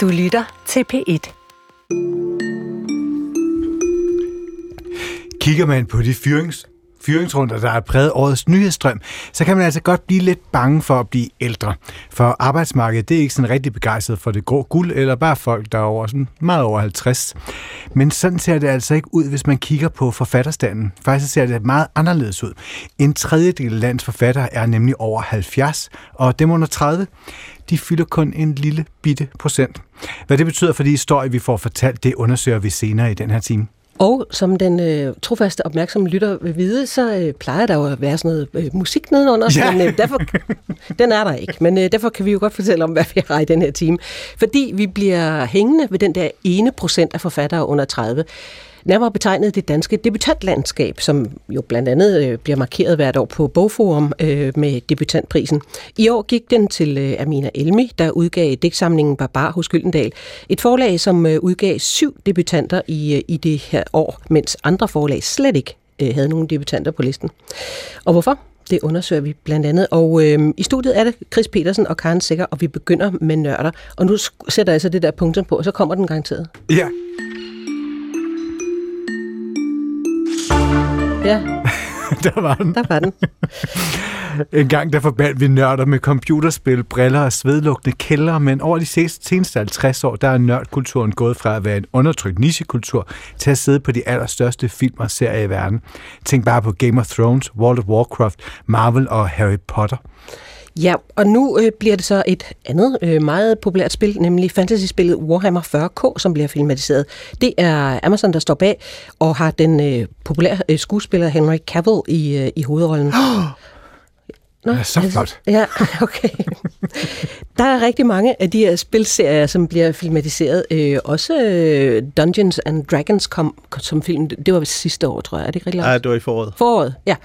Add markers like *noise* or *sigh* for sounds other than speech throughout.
Du lytter til P1. Kigger man på de fyrings, fyringsrunder, der har præget årets nyhedsstrøm, så kan man altså godt blive lidt bange for at blive ældre. For arbejdsmarkedet det er ikke sådan rigtig begejstret for det grå guld, eller bare folk, der er over, sådan meget over 50. Men sådan ser det altså ikke ud, hvis man kigger på forfatterstanden. Faktisk ser det meget anderledes ud. En tredjedel af landets forfattere er nemlig over 70, og dem under 30, de fylder kun en lille bitte procent. Hvad det betyder for de historier, vi får fortalt, det undersøger vi senere i den her time. Og som den øh, trofaste opmærksomme lytter vil vide, så øh, plejer der jo at være sådan noget øh, musik nedenunder, ja. men øh, derfor, *laughs* den er der ikke. Men øh, derfor kan vi jo godt fortælle om, hvad vi har i den her time. Fordi vi bliver hængende ved den der ene procent af forfattere under 30. Nærmere betegnet det danske debutantlandskab, som jo blandt andet øh, bliver markeret hvert år på Bogforum øh, med debutantprisen. I år gik den til øh, Amina Elmi, der udgav digtsamlingen Barbar hos Gyldendal. Et forlag, som øh, udgav syv debutanter i, øh, i det her år, mens andre forlag slet ikke øh, havde nogen debutanter på listen. Og hvorfor? Det undersøger vi blandt andet. Og øh, i studiet er det Chris Petersen og Karen Sikker, og vi begynder med nørder. Og nu sætter jeg så det der punktum på, og så kommer den garanteret. Ja. Ja, *laughs* der var den. der var den. En gang der forbandt vi nørder med computerspil, briller og svedlugtende kælder, men over de seneste 50 år, der er nørdkulturen gået fra at være en undertrykt nichekultur til at sidde på de allerstørste film og serier i verden. Tænk bare på Game of Thrones, World of Warcraft, Marvel og Harry Potter. Ja, og nu øh, bliver det så et andet øh, meget populært spil, nemlig fantasyspillet Warhammer 40K, som bliver filmatiseret. Det er Amazon, der står bag, og har den øh, populære øh, skuespiller Henry Cavill i, øh, i hovedrollen. *gasps* Nå, Ja, så flot. *laughs* Ja, okay. Der er rigtig mange af de her spilserier, som bliver filmatiseret. Øh, også øh, Dungeons and Dragons kom som film. Det var sidste år, tror jeg. Er det ikke rigtig Nej, det var i foråret. Foråret, ja.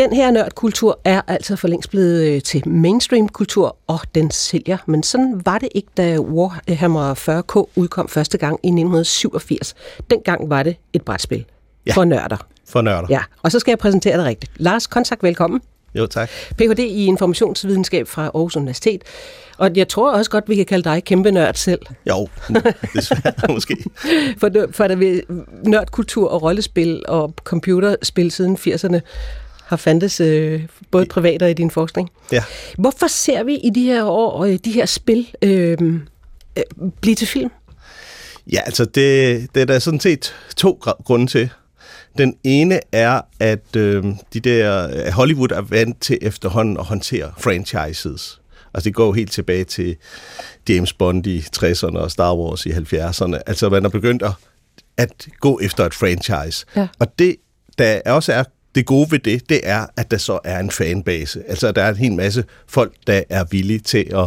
Den her nørdkultur er altså for længst blevet øh, til mainstream-kultur, og den sælger. Men sådan var det ikke, da Warhammer 40K udkom første gang i 1987. Dengang var det et brætspil ja. For nørder. For nørder. Ja, og så skal jeg præsentere dig rigtigt. Lars Kontak, velkommen. Jo, tak. Ph.D. i informationsvidenskab fra Aarhus Universitet. Og jeg tror også godt, vi kan kalde dig kæmpe nørd selv. Jo, desværre *laughs* måske. For, for der ved nørdkultur og rollespil og computerspil siden 80'erne har fandtes øh, både privat og i din forskning. Ja. Hvorfor ser vi i de her år øh, de her spil øh, øh, blive til film? Ja, altså det, det er der sådan set to grunde til. Den ene er, at øh, de der at Hollywood er vant til efterhånden at håndtere franchises. Altså det går jo helt tilbage til James Bond i 60'erne og Star Wars i 70'erne. Altså man er begyndt at, at gå efter et franchise. Ja. Og det, der også er det gode ved det, det er, at der så er en fanbase. Altså at der er en hel masse folk, der er villige til at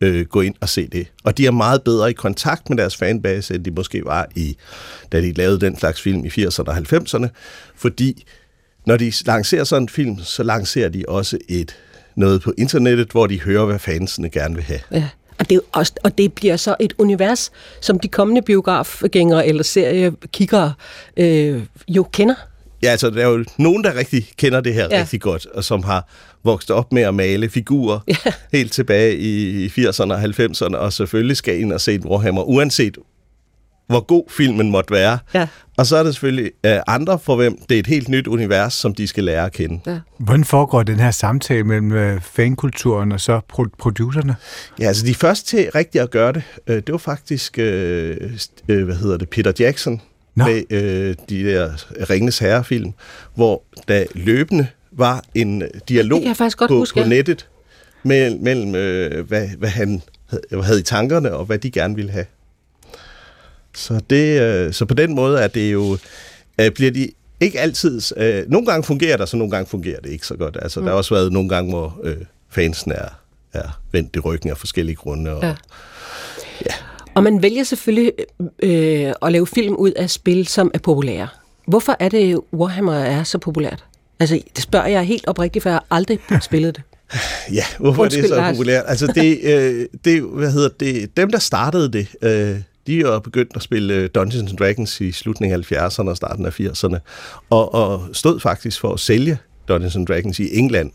øh, gå ind og se det. Og de er meget bedre i kontakt med deres fanbase, end de måske var i, da de lavede den slags film i 80'erne og 90'erne. Fordi når de lancerer sådan en film, så lancerer de også et noget på internettet, hvor de hører, hvad fansene gerne vil have. Ja. Og det, er også, og det bliver så et univers, som de kommende biografgængere eller seriekiggere øh, jo kender. Ja, altså der er jo nogen, der rigtig kender det her Ja. rigtig godt, og som har vokset op med at male figurer Ja. helt tilbage i i 80'erne og 90'erne, og selvfølgelig skal ind og se en Warhammer, uanset hvor god filmen måtte være. Ja. Og så er der selvfølgelig øh, andre, for hvem det er et helt nyt univers, som de skal lære at kende. Ja. Hvordan foregår den her samtale mellem øh, fankulturen og så pro- producerne? Ja, altså de første til rigtig at gøre det, øh, det var faktisk, øh, st- øh, hvad hedder det, Peter Jackson Nå. med øh, de der Ringenes Herre-film, hvor der løbende var en øh, dialog på, huske, på nettet mellem, mellem øh, hvad, hvad han havde, havde i tankerne, og hvad de gerne ville have. Så, det, øh, så på den måde er det jo, øh, bliver de ikke altid, øh, nogle gange fungerer det, så nogle gange fungerer det ikke så godt. Altså, mm. Der har også været nogle gange, hvor øh, fansen er, er vendt i ryggen af forskellige grunde. Og, Ja. Og man vælger selvfølgelig øh, at lave film ud af spil, som er populære. Hvorfor er det, Warhammer er så populært? Altså, det spørger jeg helt oprigtigt, for jeg har aldrig *laughs* spillet det. Ja, hvorfor Undskyld, er det så Lars. populært? Altså, det, øh, det, hvad hedder det, dem, der startede det, øh, de er jo begyndt at spille øh, Dungeons and Dragons i slutningen af 70'erne og starten af 80'erne, og, og stod faktisk for at sælge Dungeons and Dragons i England.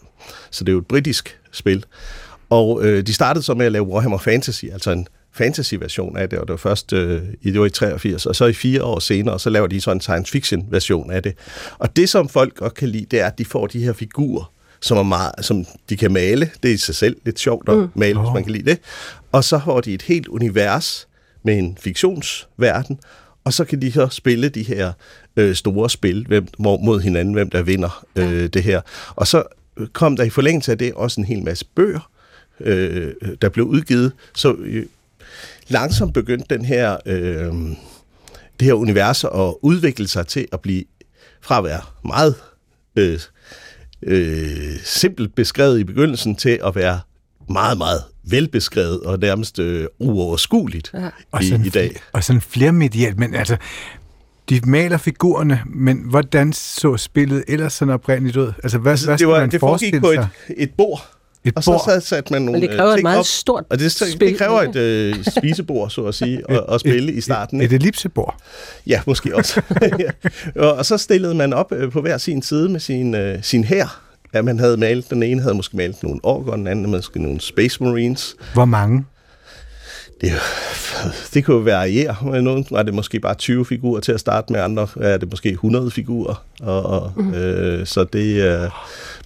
Så det er jo et britisk spil. Og øh, de startede så med at lave Warhammer Fantasy, altså en fantasy-version af det, og det var først øh, i, det var i 83, og så i fire år senere, så laver de så en science fiction-version af det. Og det, som folk godt kan lide, det er, at de får de her figurer, som, er meget, som de kan male. Det er i sig selv lidt sjovt at mm. male, hvis man kan lide det. Og så får de et helt univers med en fiktionsverden, og så kan de så spille de her øh, store spil hvem, mod hinanden, hvem der vinder øh, det her. Og så kom der i forlængelse af det også en hel masse bøger, øh, der blev udgivet. Så øh, langsomt begyndte den her, øh, det her univers at udvikle sig til at blive fra at være meget øh, øh, simpelt beskrevet i begyndelsen til at være meget, meget velbeskrevet og nærmest øh, uoverskueligt ja. og i, sådan, i dag. Og sådan flermedielt, men altså, de maler figurerne, men hvordan så spillet ellers sådan oprindeligt ud? Altså, hvad, altså, hvad det, var, man det foregik på et, et bord, et og bord. så satte man nogle Men det kræver ting et meget op, stort og det, spil. det kræver et øh, spisebord, så at sige, at, at spille et, i starten. Et, et ellipsebord. Ja, måske også. *laughs* ja. og, og så stillede man op øh, på hver sin side med sin, øh, sin hær. Ja, man havde malet, den ene havde måske malet nogle Orgon, den anden måske nogle Space Marines. Hvor mange? Det, det kunne jo variere. Nogle var det måske bare 20 figurer til at starte med, andre er det måske 100 figurer. Og, og, mm. øh, så det, øh,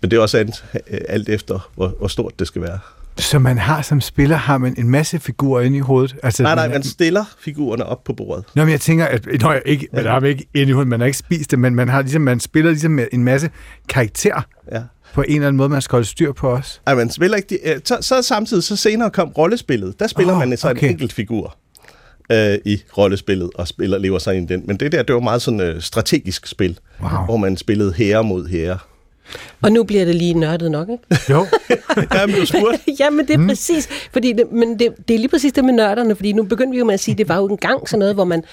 men det er også alt, alt efter, hvor, hvor stort det skal være. Så man har som spiller, har man en masse figurer inde i hovedet? Altså, Nej, nej, man stiller figurerne op på bordet. Nå, men jeg tænker, at nå, jeg ikke, man har ikke inde i hovedet, man har ikke spist det, men man, har ligesom, man spiller ligesom med en masse karakterer Ja. På en eller anden måde, man skal holde styr på os. Ej, man spiller ikke de, øh, så, så samtidig, så senere kom rollespillet. Der spiller oh, man så okay. en enkelt figur øh, i rollespillet, og spiller, lever sig ind i den. Men det der, det var meget sådan et øh, strategisk spil, Wow. hvor man spillede herre mod herre. Og nu bliver det lige nørdet nok, ikke? *laughs* Jo, Jamen, du spurgte. *laughs* ja, men det er mm. præcis. Fordi det, men det, det er lige præcis det med nørderne, fordi nu begyndte vi jo med at sige, at det var jo engang sådan noget, hvor man,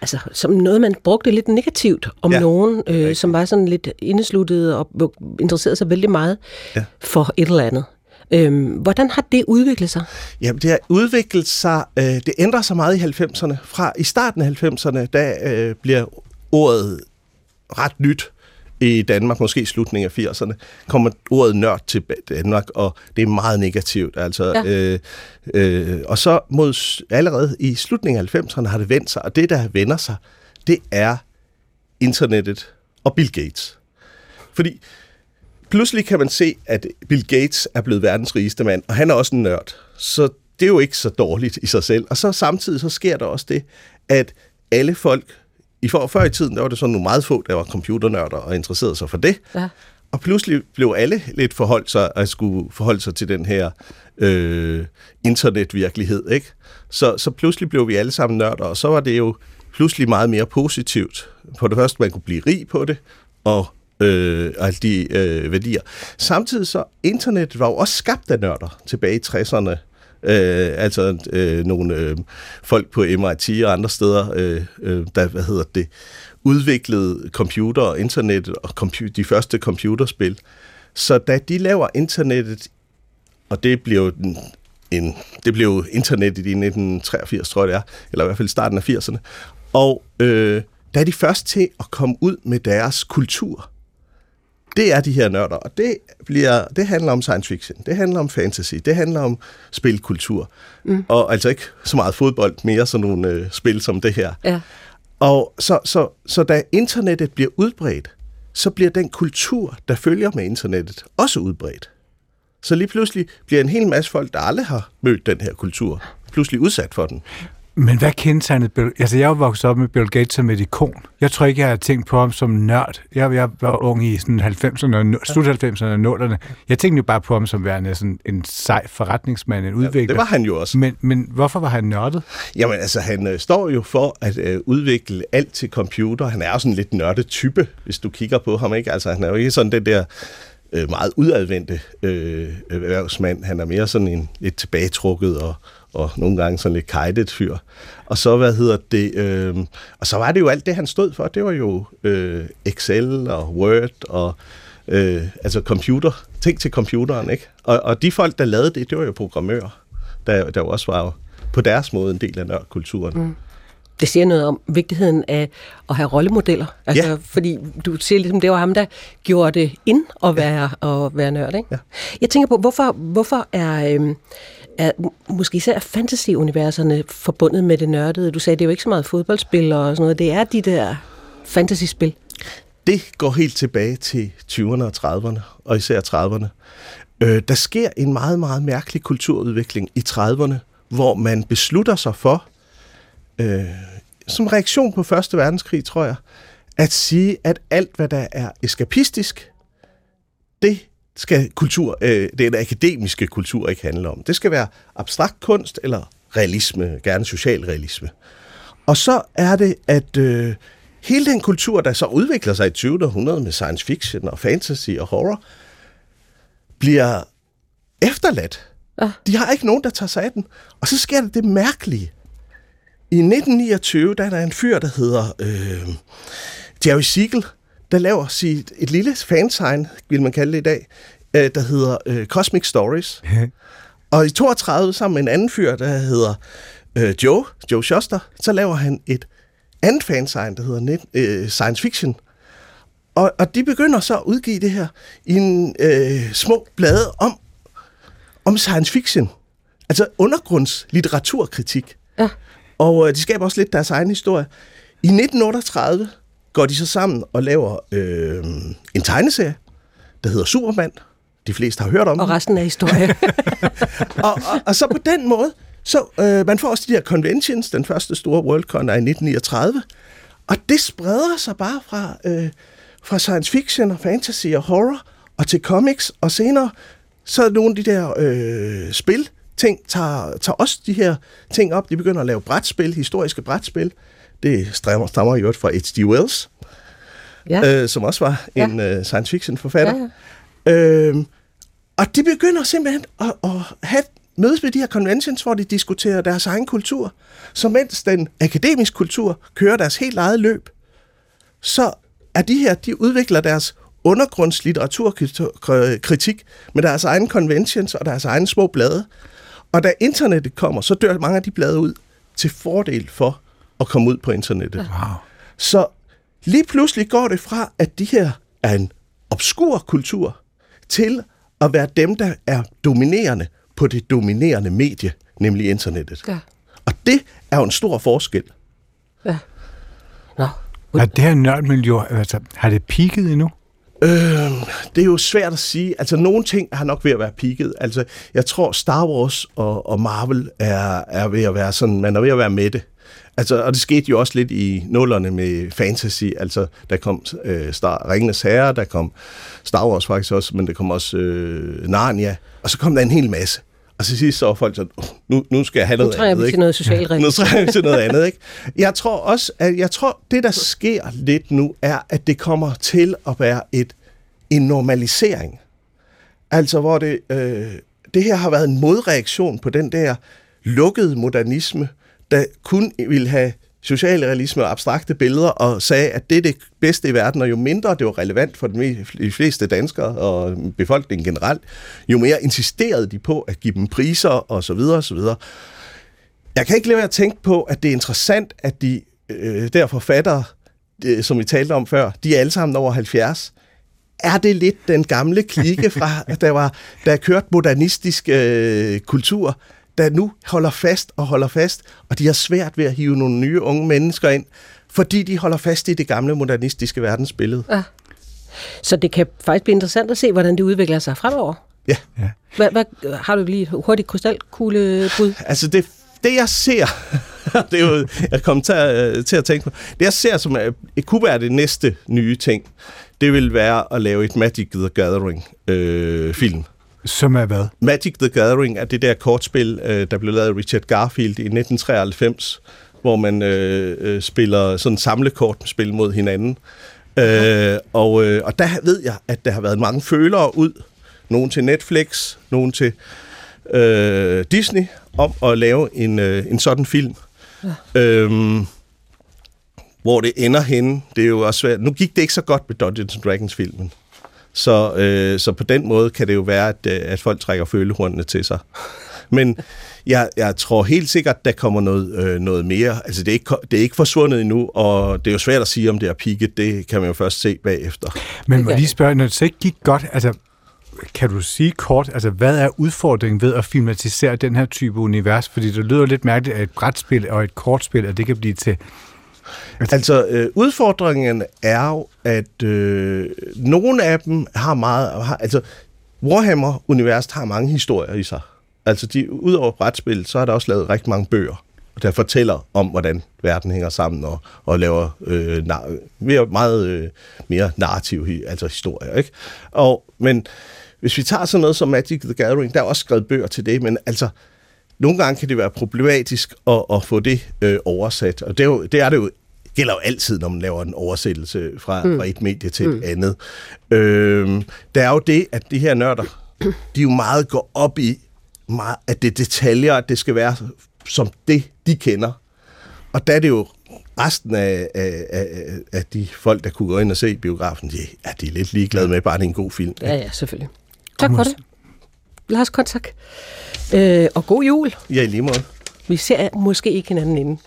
altså som noget, man brugte lidt negativt om Ja. nogen, øh, som var sådan lidt indesluttet og interesserede sig vældig meget ja. for et eller andet. Øhm, hvordan har det udviklet sig? Jamen, det har udviklet sig, øh, det ændrer sig meget i 90'erne. Fra i starten af 90'erne, der øh, bliver ordet ret nyt i Danmark, måske i slutningen af 80'erne, kommer ordet nørd til Danmark, og det er meget negativt. Altså, ja. øh, øh, og så mod allerede i slutningen af 90'erne har det vendt sig, og det, der vender sig, det er internettet og Bill Gates. Fordi pludselig kan man se, at Bill Gates er blevet verdens rigeste mand, og han er også en nørd. Så det er jo ikke så dårligt i sig selv. Og så samtidig så sker der også det, at alle folk, i for, før i tiden, der var det sådan nogle meget få, der var computernørder og interesserede sig for det. Ja. Og pludselig blev alle lidt forholdt sig, at skulle forholde sig til den her øh, internetvirkelighed, ikke? Så, så pludselig blev vi alle sammen nørder, og så var det jo pludselig meget mere positivt. På det første, man kunne blive rig på det, og øh, alle de øh, værdier. Samtidig så, internettet var jo også skabt af nørder tilbage i 60'erne. Øh, altså øh, nogle øh, folk på MIT og andre steder, øh, øh, der, hvad hedder det, udviklede computer og internettet og compu- de første computerspil. Så da de laver internettet, og det bliver jo den, en, det blev internettet i 1983, tror jeg det er, eller i hvert fald i starten af 80'erne. Og øh, der er de først til at komme ud med deres kultur. Det er de her nørder, og det, bliver, det handler om science fiction, det handler om fantasy, det handler om spilkultur. Mm. Og altså ikke så meget fodbold, mere sådan nogle øh, spil som det her. Ja. Og så, så, så da internettet bliver udbredt, så bliver den kultur, der følger med internettet, også udbredt. Så lige pludselig bliver en hel masse folk, der aldrig har mødt den her kultur, pludselig udsat for den. Men hvad kendetegnede Bill? Altså, jeg er jo vokset op med Bill Gates som et ikon. Jeg tror ikke, jeg har tænkt på ham som nørd. Jeg, jeg var ung i sådan 90'erne, og nu- slut 90'erne og 0'erne. Jeg tænkte jo bare på ham som værende sådan en sej forretningsmand, en udvikler. Det var han jo også. Men, men hvorfor var han nørdet? Jamen altså, han øh, står jo for at øh, udvikle alt til computer. Han er jo sådan lidt nørdet type, hvis du kigger på ham, ikke? Altså, han er jo ikke sådan den der øh, meget udadvendte øh, erhvervsmand. Han er mere sådan en lidt tilbagetrukket og, og nogle gange sådan lidt kajtet fyr. Og så, hvad hedder det, øh, og så var det jo alt det, han stod for. Det var jo øh, Excel og Word og øh, altså computer, ting til computeren, ikke? Og, og de folk, der lavede det, det var jo programmører, der, der jo også var jo på deres måde en del af nørdkulturen. Mm. det siger noget om vigtigheden af at have rollemodeller. Altså, Ja. Fordi du siger ligesom, det var ham, der gjorde det ind at være, ja. at være nørd. Ikke? Ja. Jeg tænker på, hvorfor, hvorfor er, øhm, er måske især fantasy-universerne forbundet med det nørdede? Du sagde, det er jo ikke så meget fodboldspil og sådan noget. Det er de der fantasy-spil. Det går helt tilbage til 20'erne og 30'erne, og især 30'erne. Øh, der sker en meget, meget mærkelig kulturudvikling i 30'erne, hvor man beslutter sig for, øh, som reaktion på Første Verdenskrig, tror jeg, at sige, at alt, hvad der er eskapistisk, det skal kultur, øh, det er den akademiske kultur ikke handle om. Det skal være abstrakt kunst eller realisme, gerne socialrealisme. Og så er det, at øh, hele den kultur, der så udvikler sig i 20. århundrede med science fiction og fantasy og horror, bliver efterladt. Ja. De har ikke nogen, der tager sig af den. Og så sker der det mærkelige. I 1929, der er der en fyr, der hedder øh, Jerry Siegel, der laver sit, et lille fansign, vil man kalde det i dag, øh, der hedder øh, Cosmic Stories. *laughs* Og i 32, sammen med en anden fyr, der hedder øh, Joe, Joe Shuster, så laver han et andet fansign, der hedder net, øh, Science Fiction. Og, og de begynder så at udgive det her i en øh, små blade om, om science fiction. Altså undergrundslitteraturkritik. Ja. Og øh, de skaber også lidt deres egen historie. I 1938 går de så sammen og laver øh, en tegneserie, der hedder Superman. De fleste har hørt om Og den resten af historien. *laughs* *laughs* og, og, og så på den måde, så øh, man får også de her conventions. Den første store Worldcon er i 1939. Og det spreder sig bare fra, øh, fra science fiction og fantasy og horror og til comics. Og senere, så er nogle af de der øh, spil, ting tager, tager også de her ting op. De begynder at lave brætspil, historiske brætspil. Det stammer, stammer i øvrigt fra H.G. Wells, ja. øh, som også var Ja. en øh, science fiction forfatter. Ja, ja. Øhm, og de begynder simpelthen at, at have, mødes ved de her conventions, hvor de diskuterer deres egen kultur. Så mens den akademiske kultur kører deres helt eget løb, så er de her, de udvikler deres undergrundslitteraturkritik med deres egne conventions og deres egne små blade. Og da internettet kommer, så dør mange af de blade ud til fordel for at komme ud på internettet. Wow. Så lige pludselig går det fra, at de her er en obskur kultur, til at være dem, der er dominerende på det dominerende medie, nemlig internettet. ja. Og det er jo en stor forskel. ja. Nå, Er det her nørdmiljø, altså, har det peaked endnu? Øh, det er jo svært at sige. Altså, nogle ting har nok ved at være peaked. Altså, jeg tror, Star Wars og, og Marvel er, er ved at være sådan, man er ved at være med det. Altså, og det skete jo også lidt i nullerne med fantasy. Altså, der kom øh, Star, Ringenes Herre, der kom Star Wars faktisk også, men der kom også øh, Narnia. Og så kom der en hel masse. Og så sidst så var folk sådan, "Uh, nu, nu skal jeg have nu noget trænger andet. vi ikke? til noget socialregel. *laughs* Nu trænger vi til noget andet, ikke? Jeg tror også, at jeg tror, det der sker lidt nu, er, at det kommer til at være et, en normalisering. Altså, hvor det, øh, det her har været en modreaktion på den der lukkede modernisme, der kun ville have socialrealisme og abstrakte billeder, og sagde, at det er det bedste i verden, og jo mindre det var relevant for de fleste danskere og befolkningen generelt, jo mere insisterede de på at give dem priser og så videre og så videre. Jeg kan ikke lade være at tænke på, at det er interessant, at de øh, der forfattere, øh, som vi talte om før, de er alle sammen over 70. Er det lidt den gamle klike fra, *laughs* at der var der er kørt modernistisk øh, kultur, der nu holder fast og holder fast, og de har svært ved at hive nogle nye unge mennesker ind, fordi de holder fast i det gamle modernistiske verdensbillede. Ja. Så det kan faktisk blive interessant at se, hvordan det udvikler sig fremover. Ja. Ja. Hvad, hvad, har du lige et hurtigt krystalkuglebrud? Altså det, det jeg ser, *laughs* det er jo, jeg kom til, at- til at tænke på, det jeg ser som, er- det kunne være det næste nye ting, det vil være at lave et Magic the Gathering øh, film. Som er hvad? Magic the Gathering er det der kortspil, øh, der blev lavet af Richard Garfield i 1993, hvor man øh, øh, spiller sådan samlekortspil mod hinanden. Øh, og, øh, og der ved jeg, at der har været mange følere ud. Nogle til Netflix, nogle til øh, Disney, om at lave en, øh, en sådan film. Ja. Øhm, hvor det ender henne, det er jo også svært. Nu gik det ikke så godt med Dungeons and Dragons-filmen. Så, øh, så på den måde kan det jo være, at, øh, at folk trækker følehornene til sig. Men jeg, jeg tror helt sikkert, der kommer noget, øh, noget mere. Altså, det er, ikke, det er ikke forsvundet endnu, og det er jo svært at sige, om det er peaked. Det kan man jo først se bagefter. Men må lige spørge, når det så ikke gik godt, altså kan du sige kort, altså hvad er udfordringen ved at filmatisere den her type univers? Fordi det lyder lidt mærkeligt, at et brætspil og et kortspil, at det kan blive til... Altså, øh, udfordringen er jo, at øh, nogle af dem har meget... Har, altså, Warhammer-universet har mange historier i sig. Altså, de, udover brætspil, så er der også lavet rigtig mange bøger, der fortæller om, hvordan verden hænger sammen og, og laver øh, mere, meget øh, mere narrativ, altså historier. Ikke? Og, men hvis vi tager sådan noget som Magic the Gathering, der er også skrevet bøger til det, men altså, nogle gange kan det være problematisk at, at få det øh, oversat, og det er, jo, det er det jo gælder jo altid, når man laver en oversættelse fra, mm. fra et medie til mm. et andet. Øh, der er jo det, at de her nørder, *clears throat* de jo meget går op i, meget, at det er detaljer, at det skal være som det, de kender. Og der er det jo resten af, af, af, af de folk, der kunne gå ind og se biografen, de, er de er lidt ligeglade med, bare det er en god film. Ja, ja, selvfølgelig. Tak for det. Lars Kontak. Øh, og god jul. Ja, i lige måde. Vi ser måske ikke hinanden inden.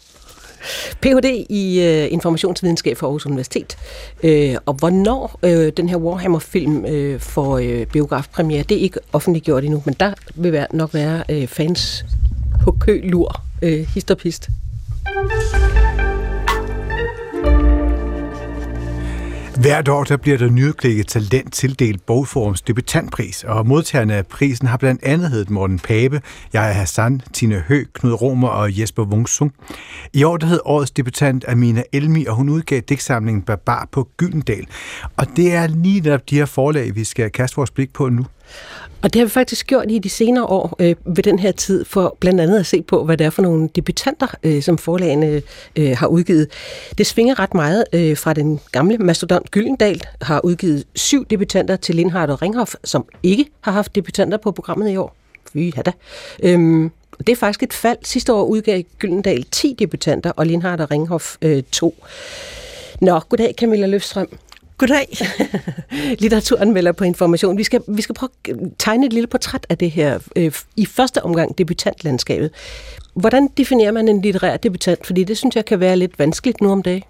Ph.D. i øh, informationsvidenskab for Aarhus Universitet. Øh, og hvornår øh, den her Warhammer-film øh, får øh, biografpremiere, det er ikke offentliggjort endnu, men der vil være, nok være øh, fans på kø lur, øh, hist og pist. Hvert år der bliver der nyudklækket talent tildelt Bogforums debutantpris, og modtagerne af prisen har blandt andet heddet Morten Pape, jeg er Hassan, Tine Hø, Knud Romer og Jesper Wungsung. I år der hed årets debutant Amina Elmi, og hun udgav digtsamlingen Barbar på Gyldendal. Og det er lige netop de her forlag, vi skal kaste vores blik på nu. Og det har vi faktisk gjort i de senere år øh, ved den her tid, for blandt andet at se på, hvad det er for nogle debutanter, øh, som forlagene øh, har udgivet. Det svinger ret meget øh, fra den gamle mastodont Gyldendal, har udgivet syv debutanter til Lindhardt og Ringhof, som ikke har haft debutanter på programmet i år. Fy, da. Øhm, det er faktisk et fald. Sidste år udgav Gyldendal 10 debutanter, og Lindhardt og Ringhof øh, 2. Nå, goddag Camilla Løfstrøm. Goddag. *laughs* Litteraturanmelder på Information. Vi skal, vi skal prøve at tegne et lille portræt af det her øh, i første omgang debutantlandskabet. Hvordan definerer man en litterær debutant? Fordi det synes jeg kan være lidt vanskeligt nu om dagen.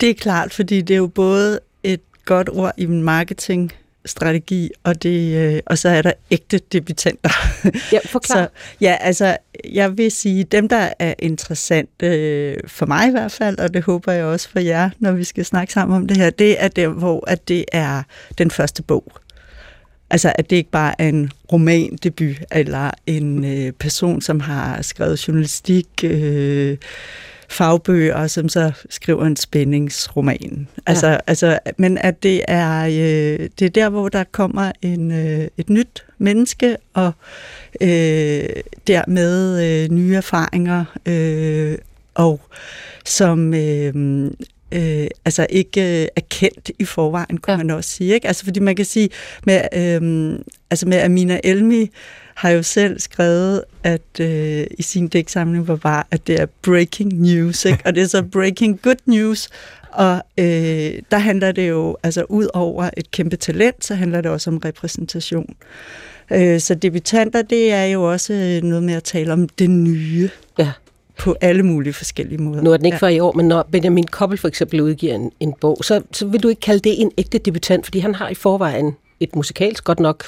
Det er klart, fordi det er jo både et godt ord i marketing strategi, og, det, øh, og så er der ægte debutanter. *laughs* Ja, forklar. så, ja, altså, jeg vil sige, dem, der er interessante, øh, for mig i hvert fald, og det håber jeg også for jer, når vi skal snakke sammen om det her, det er dem, hvor at det er den første bog. Altså, at det ikke bare er en romandebut, eller en øh, person, som har skrevet journalistik, øh, fagbøger, som så skriver en spændingsroman. Altså, ja. altså, men at det er, øh, det er der, hvor der kommer en, øh, et nyt menneske, og øh, dermed øh, nye erfaringer, øh, og som øh, øh, altså ikke øh, er kendt i forvejen, kunne ja. man også sige. Ikke? Altså, fordi man kan sige, med, øh, altså med Amina Elmi, har jo selv skrevet, at øh, i sin digtsamling var bare, at det er breaking news, ikke? og det er så *laughs* breaking good news, og øh, der handler det jo, altså ud over et kæmpe talent, så handler det også om repræsentation. Øh, så debutanter, det er jo også noget med at tale om det nye. Ja på alle mulige forskellige måder. Nu er den ikke ja. for i år, men når Benjamin Koppel for eksempel udgiver en, en bog, så, så vil du ikke kalde det en ægte debutant, fordi han har i forvejen et musikalsk godt nok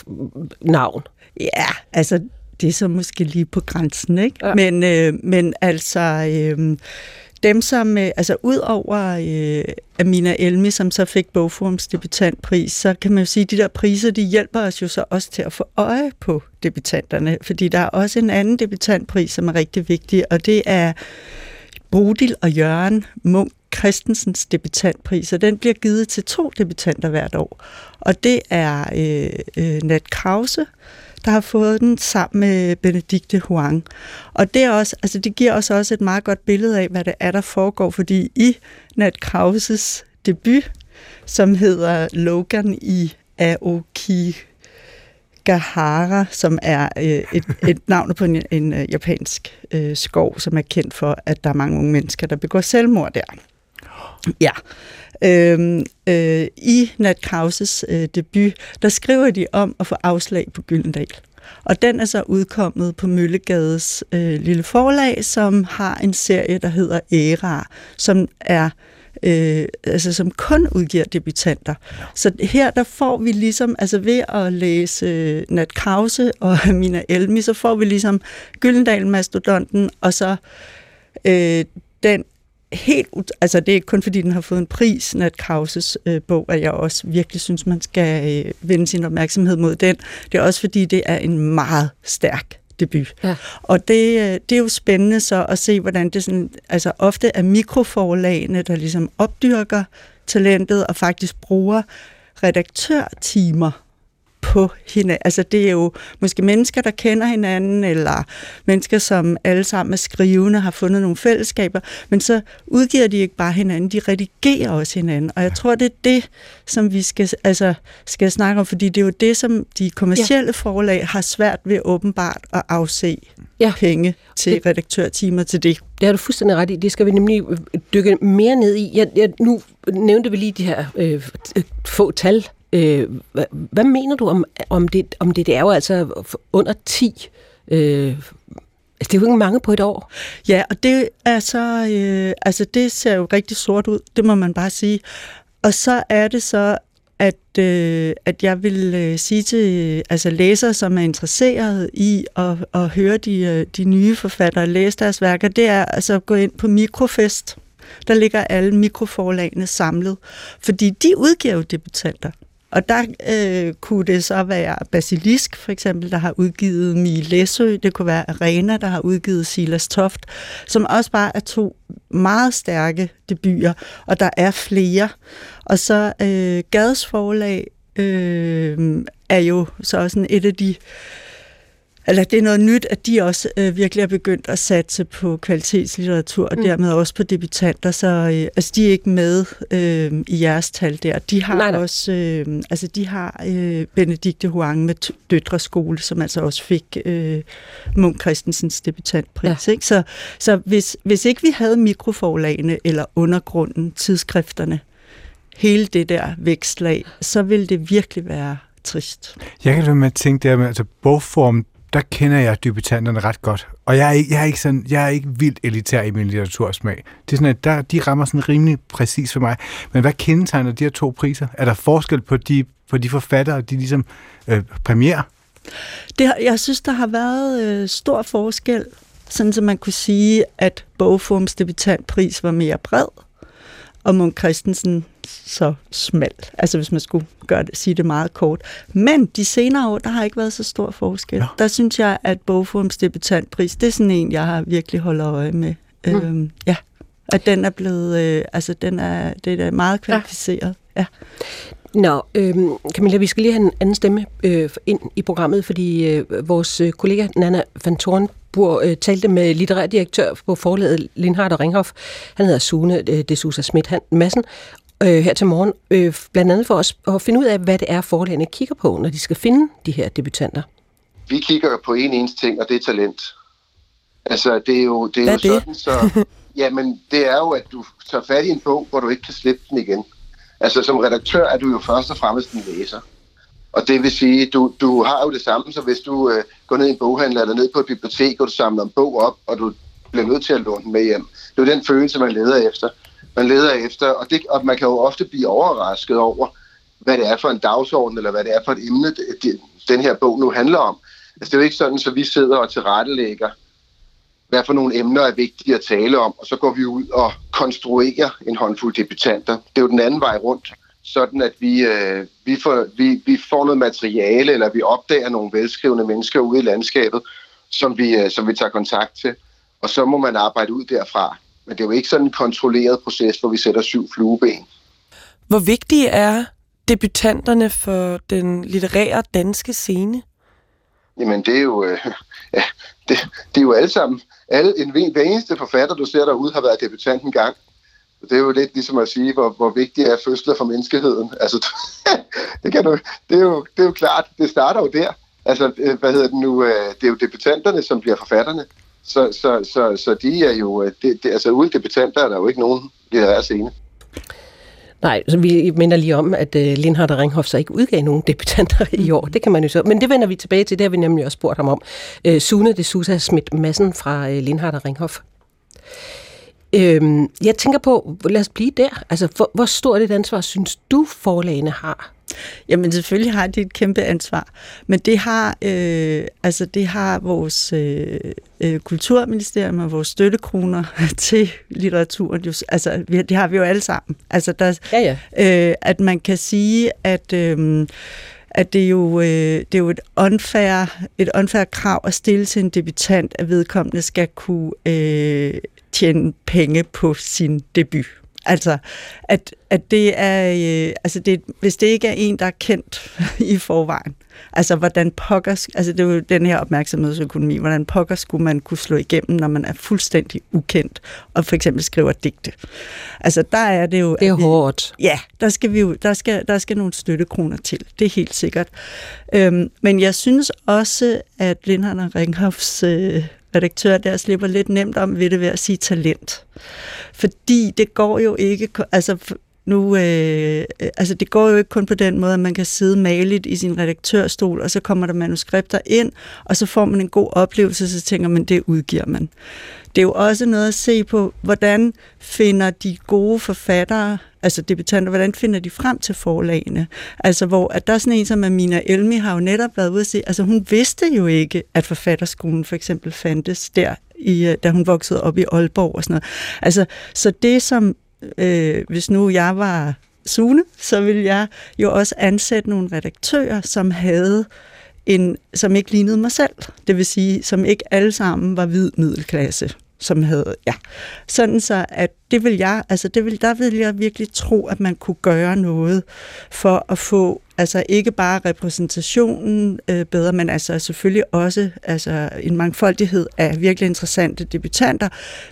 navn. Ja, altså det er så måske lige på grænsen, ikke? Ja. Men, øh, men altså, øh, dem som, øh, altså ud over øh, Amina Elmi, som så fik Bogforums debutantpris, så kan man jo sige, at de der priser, de hjælper os jo så også til at få øje på debutanterne, fordi der er også en anden debutantpris, som er rigtig vigtig, og det er Bodil og Jørgen Munk Christensens debutantpris, og den bliver givet til to debutanter hvert år. Og det er øh, øh, Nat Krause, der har fået den sammen med Benedikte Huang. Og det, er også, altså det giver os også et meget godt billede af, hvad det er, der foregår, fordi i Nat Krauses debut, som hedder Logan i Aoki Gahara, som er øh, et, et navn på en, en øh, japansk øh, skov, som er kendt for, at der er mange unge mennesker, der begår selvmord der. Ja. Øhm, øh, I Nat Krauses øh, debut, der skriver de om at få afslag på Gyldendal. Og den er så udkommet på Møllegades øh, lille forlag, som har en serie, der hedder Æra, som er øh, altså som kun udgiver debutanter. Ja. Så her der får vi ligesom, altså ved at læse øh, Nat Krause og *laughs* Mina Elmi, så får vi ligesom Gyldendal Mastodonten, og så øh, den helt, altså det er ikke kun fordi den har fået en pris, Nat Krauses øh, bog, at jeg også virkelig synes, man skal øh, vende sin opmærksomhed mod den. Det er også fordi, det er en meget stærk debut. Ja. Og det, øh, det er jo spændende så at se, hvordan det sådan, altså ofte er mikroforlagene, der ligesom opdyrker talentet og faktisk bruger redaktørtimer på hinanden. Altså det er jo måske mennesker, der kender hinanden, eller mennesker, som alle sammen er skrivende, har fundet nogle fællesskaber, men så udgiver de ikke bare hinanden, de redigerer også hinanden. Og jeg tror, det er det, som vi skal, altså, skal snakke om, fordi det er jo det, som de kommercielle ja. forlag har svært ved åbenbart at afse ja. penge til det, redaktørtimer til det. Det har du fuldstændig ret i. Det skal vi nemlig dykke mere ned i. Jeg, jeg, nu nævnte vi lige de her øh, få tal, Øh, hvad, hvad mener du om, om, det, om det? Det er jo altså under 10. Øh, Altså, det er jo ikke mange på et år. Ja, og det er så, øh, altså det ser jo rigtig sort ud, det må man bare sige. Og så er det så, at, øh, at jeg vil øh, sige til øh, altså læsere, som er interesseret i at, at høre de, øh, de nye forfattere læse deres værker, det er altså at gå ind på Mikrofest. Der ligger alle mikroforlagene samlet, fordi de udgiver jo debutanter. Og der øh, kunne det så være Basilisk, for eksempel, der har udgivet Mie Læsø. Det kunne være Arena, der har udgivet Silas Toft, som også bare er to meget stærke debuter, og der er flere. Og så øh, Gades forlag øh, er jo så også et af de eller det er noget nyt, at de også øh, virkelig er begyndt at satse på kvalitetslitteratur, og mm. dermed også på debutanter, så øh, altså, de er ikke med øh, i jeres tal der. De har nej, nej. også, øh, altså de har øh, Benedikte Huang med Døtreskole, som altså også fik øh, Munk Christensens debutantpris. Ja. Ikke? Så, så hvis, hvis ikke vi havde mikroforlagene eller undergrunden, tidsskrifterne, hele det der vækstlag, så ville det virkelig være trist. Jeg kan da med at tænke der med, altså bogform, der kender jeg debutanterne ret godt. Og jeg er, ikke, jeg er, ikke, sådan, jeg er ikke vildt elitær i min litteratursmag. Det er sådan, at der, de rammer sådan rimelig præcis for mig. Men hvad kendetegner de her to priser? Er der forskel på de, på de forfattere, de ligesom øh, premierer? Det, jeg synes, der har været øh, stor forskel. Sådan, så man kunne sige, at Bogforms debutantpris var mere bred, og Munk Christensen så smalt, altså hvis man skulle gøre det, sige det meget kort. Men de senere år, der har ikke været så stor forskel. Ja. Der synes jeg, at Bogforms debutantpris, det er sådan en, jeg har virkelig holdt øje med. Mm. Øhm, ja, at den er blevet, øh, altså den er, det er meget kvalificeret. Ja. ja. Nå, øh, Camilla, vi skal lige have en anden stemme øh, ind i programmet, fordi øh, vores øh, kollega Nana van Thornburg øh, talte med litterær direktør på forlaget Lindhardt og Ringhof. Han hedder Sune øh, de Sousa Schmidt Madsen, øh, her til morgen, øh, blandt andet for os at finde ud af, hvad det er, forlagene kigger på, når de skal finde de her debutanter. Vi kigger på en eneste ting, og det er talent. Altså, det er jo, det er hvad jo er sådan, det? så... *laughs* Jamen, det er jo, at du tager fat i en bog, hvor du ikke kan slippe den igen. Altså, som redaktør er du jo først og fremmest en læser. Og det vil sige, du, du har jo det samme, så hvis du øh, går ned i en boghandler eller ned på et bibliotek, og du samler en bog op, og du bliver nødt til at låne den med hjem. Det er jo den følelse, man leder efter man leder efter, og, det, og man kan jo ofte blive overrasket over, hvad det er for en dagsorden, eller hvad det er for et emne, det, den her bog nu handler om. Altså, det er jo ikke sådan, så vi sidder og tilrettelægger, hvad for nogle emner er vigtige at tale om, og så går vi ud og konstruerer en håndfuld debutanter. Det er jo den anden vej rundt, sådan at vi, øh, vi, får, vi, vi får noget materiale, eller vi opdager nogle velskrivende mennesker ude i landskabet, som vi, øh, som vi tager kontakt til, og så må man arbejde ud derfra. Men det er jo ikke sådan en kontrolleret proces, hvor vi sætter syv flueben. Hvor vigtige er debutanterne for den litterære danske scene? Jamen, det er jo, øh, *laughs* ja, det, det er jo alle sammen. Alle, en, hver eneste forfatter, du ser derude, har været debutant en gang. Det er jo lidt ligesom at sige, hvor, hvor vigtig er fødsler for menneskeheden. Altså, *laughs* det, kan du, det, er jo, det er jo klart, det starter jo der. Altså, øh, hvad hedder det nu? Øh, det er jo debutanterne, som bliver forfatterne. Så, så, så, så de er jo, øh, det, det, altså uden debutanter er der jo ikke nogen litterær scene. Nej, så vi minder lige om, at uh, Lindhardt og Ringhoff så ikke udgav nogen debutanter i år. Det kan man jo så. Men det vender vi tilbage til. Det har vi nemlig også spurgt ham om. Uh, Sune de Sousa Schmidt Madsen fra uh, Lindhardt og Ringhoff. Øhm, jeg tænker på, lad os blive der. Altså, hvor, hvor stort et ansvar synes du, forlagene har? Jamen selvfølgelig har de et kæmpe ansvar, men det har, øh, altså det har vores øh, øh, kulturministerium og vores støttekroner *laughs* til litteraturen. Jo, altså det har vi jo alle sammen. Altså der, ja, ja. Øh, at man kan sige, at øh, at det er jo, øh, det er jo et, unfair, et unfair krav at stille til en debutant, at vedkommende skal kunne øh, tjene penge på sin debut. Altså, at, at det er, øh, altså det, hvis det ikke er en, der er kendt *laughs* i forvejen, altså hvordan pokker, altså det er jo den her opmærksomhedsøkonomi, hvordan pokker skulle man kunne slå igennem, når man er fuldstændig ukendt, og for eksempel skriver digte. Altså der er det jo... Det er hårdt. Ja, der skal vi jo, der skal, der skal nogle støttekroner til, det er helt sikkert. Øhm, men jeg synes også, at Lindhardt og Ringhoffs øh, redaktør der slipper lidt nemt om ved det ved at sige talent. Fordi det går jo ikke, altså nu, øh, øh, altså det går jo ikke kun på den måde, at man kan sidde maligt i sin redaktørstol, og så kommer der manuskripter ind, og så får man en god oplevelse, så tænker man, det udgiver man. Det er jo også noget at se på, hvordan finder de gode forfattere, altså debutanter, hvordan finder de frem til forlagene? Altså hvor, at der er sådan en som Amina Elmi har jo netop været ude at se, altså hun vidste jo ikke, at forfatterskolen for eksempel fandtes der, i, øh, da hun voksede op i Aalborg og sådan noget. Altså, så det som, øh, hvis nu jeg var Sune, så ville jeg jo også ansætte nogle redaktører, som havde en, som ikke lignede mig selv. Det vil sige, som ikke alle sammen var hvid middelklasse som havde, ja, sådan så, at det vil jeg, altså det vil, der vil jeg virkelig tro, at man kunne gøre noget for at få, altså ikke bare repræsentationen øh, bedre, men altså selvfølgelig også altså en mangfoldighed af virkelig interessante debutanter,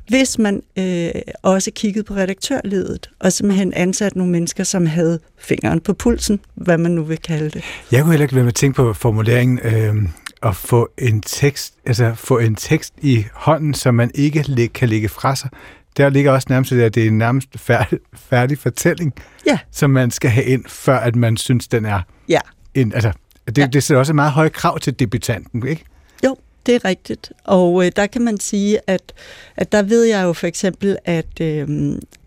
hvis man øh, også kiggede på redaktørledet, og simpelthen ansat nogle mennesker, som havde fingeren på pulsen, hvad man nu vil kalde det. Jeg kunne heller ikke være med at tænke på formuleringen, øh at få en tekst, altså få en tekst i hånden, som man ikke kan lægge fra sig. Der ligger også nærmest det, at det er en nærmest færdig, færdig fortælling, ja. som man skal have ind, før at man synes, den er ja. en, altså, det, ja. det sætter også meget høje krav til debutanten, ikke? Det er rigtigt. Og øh, der kan man sige, at, at der ved jeg jo for eksempel, at øh,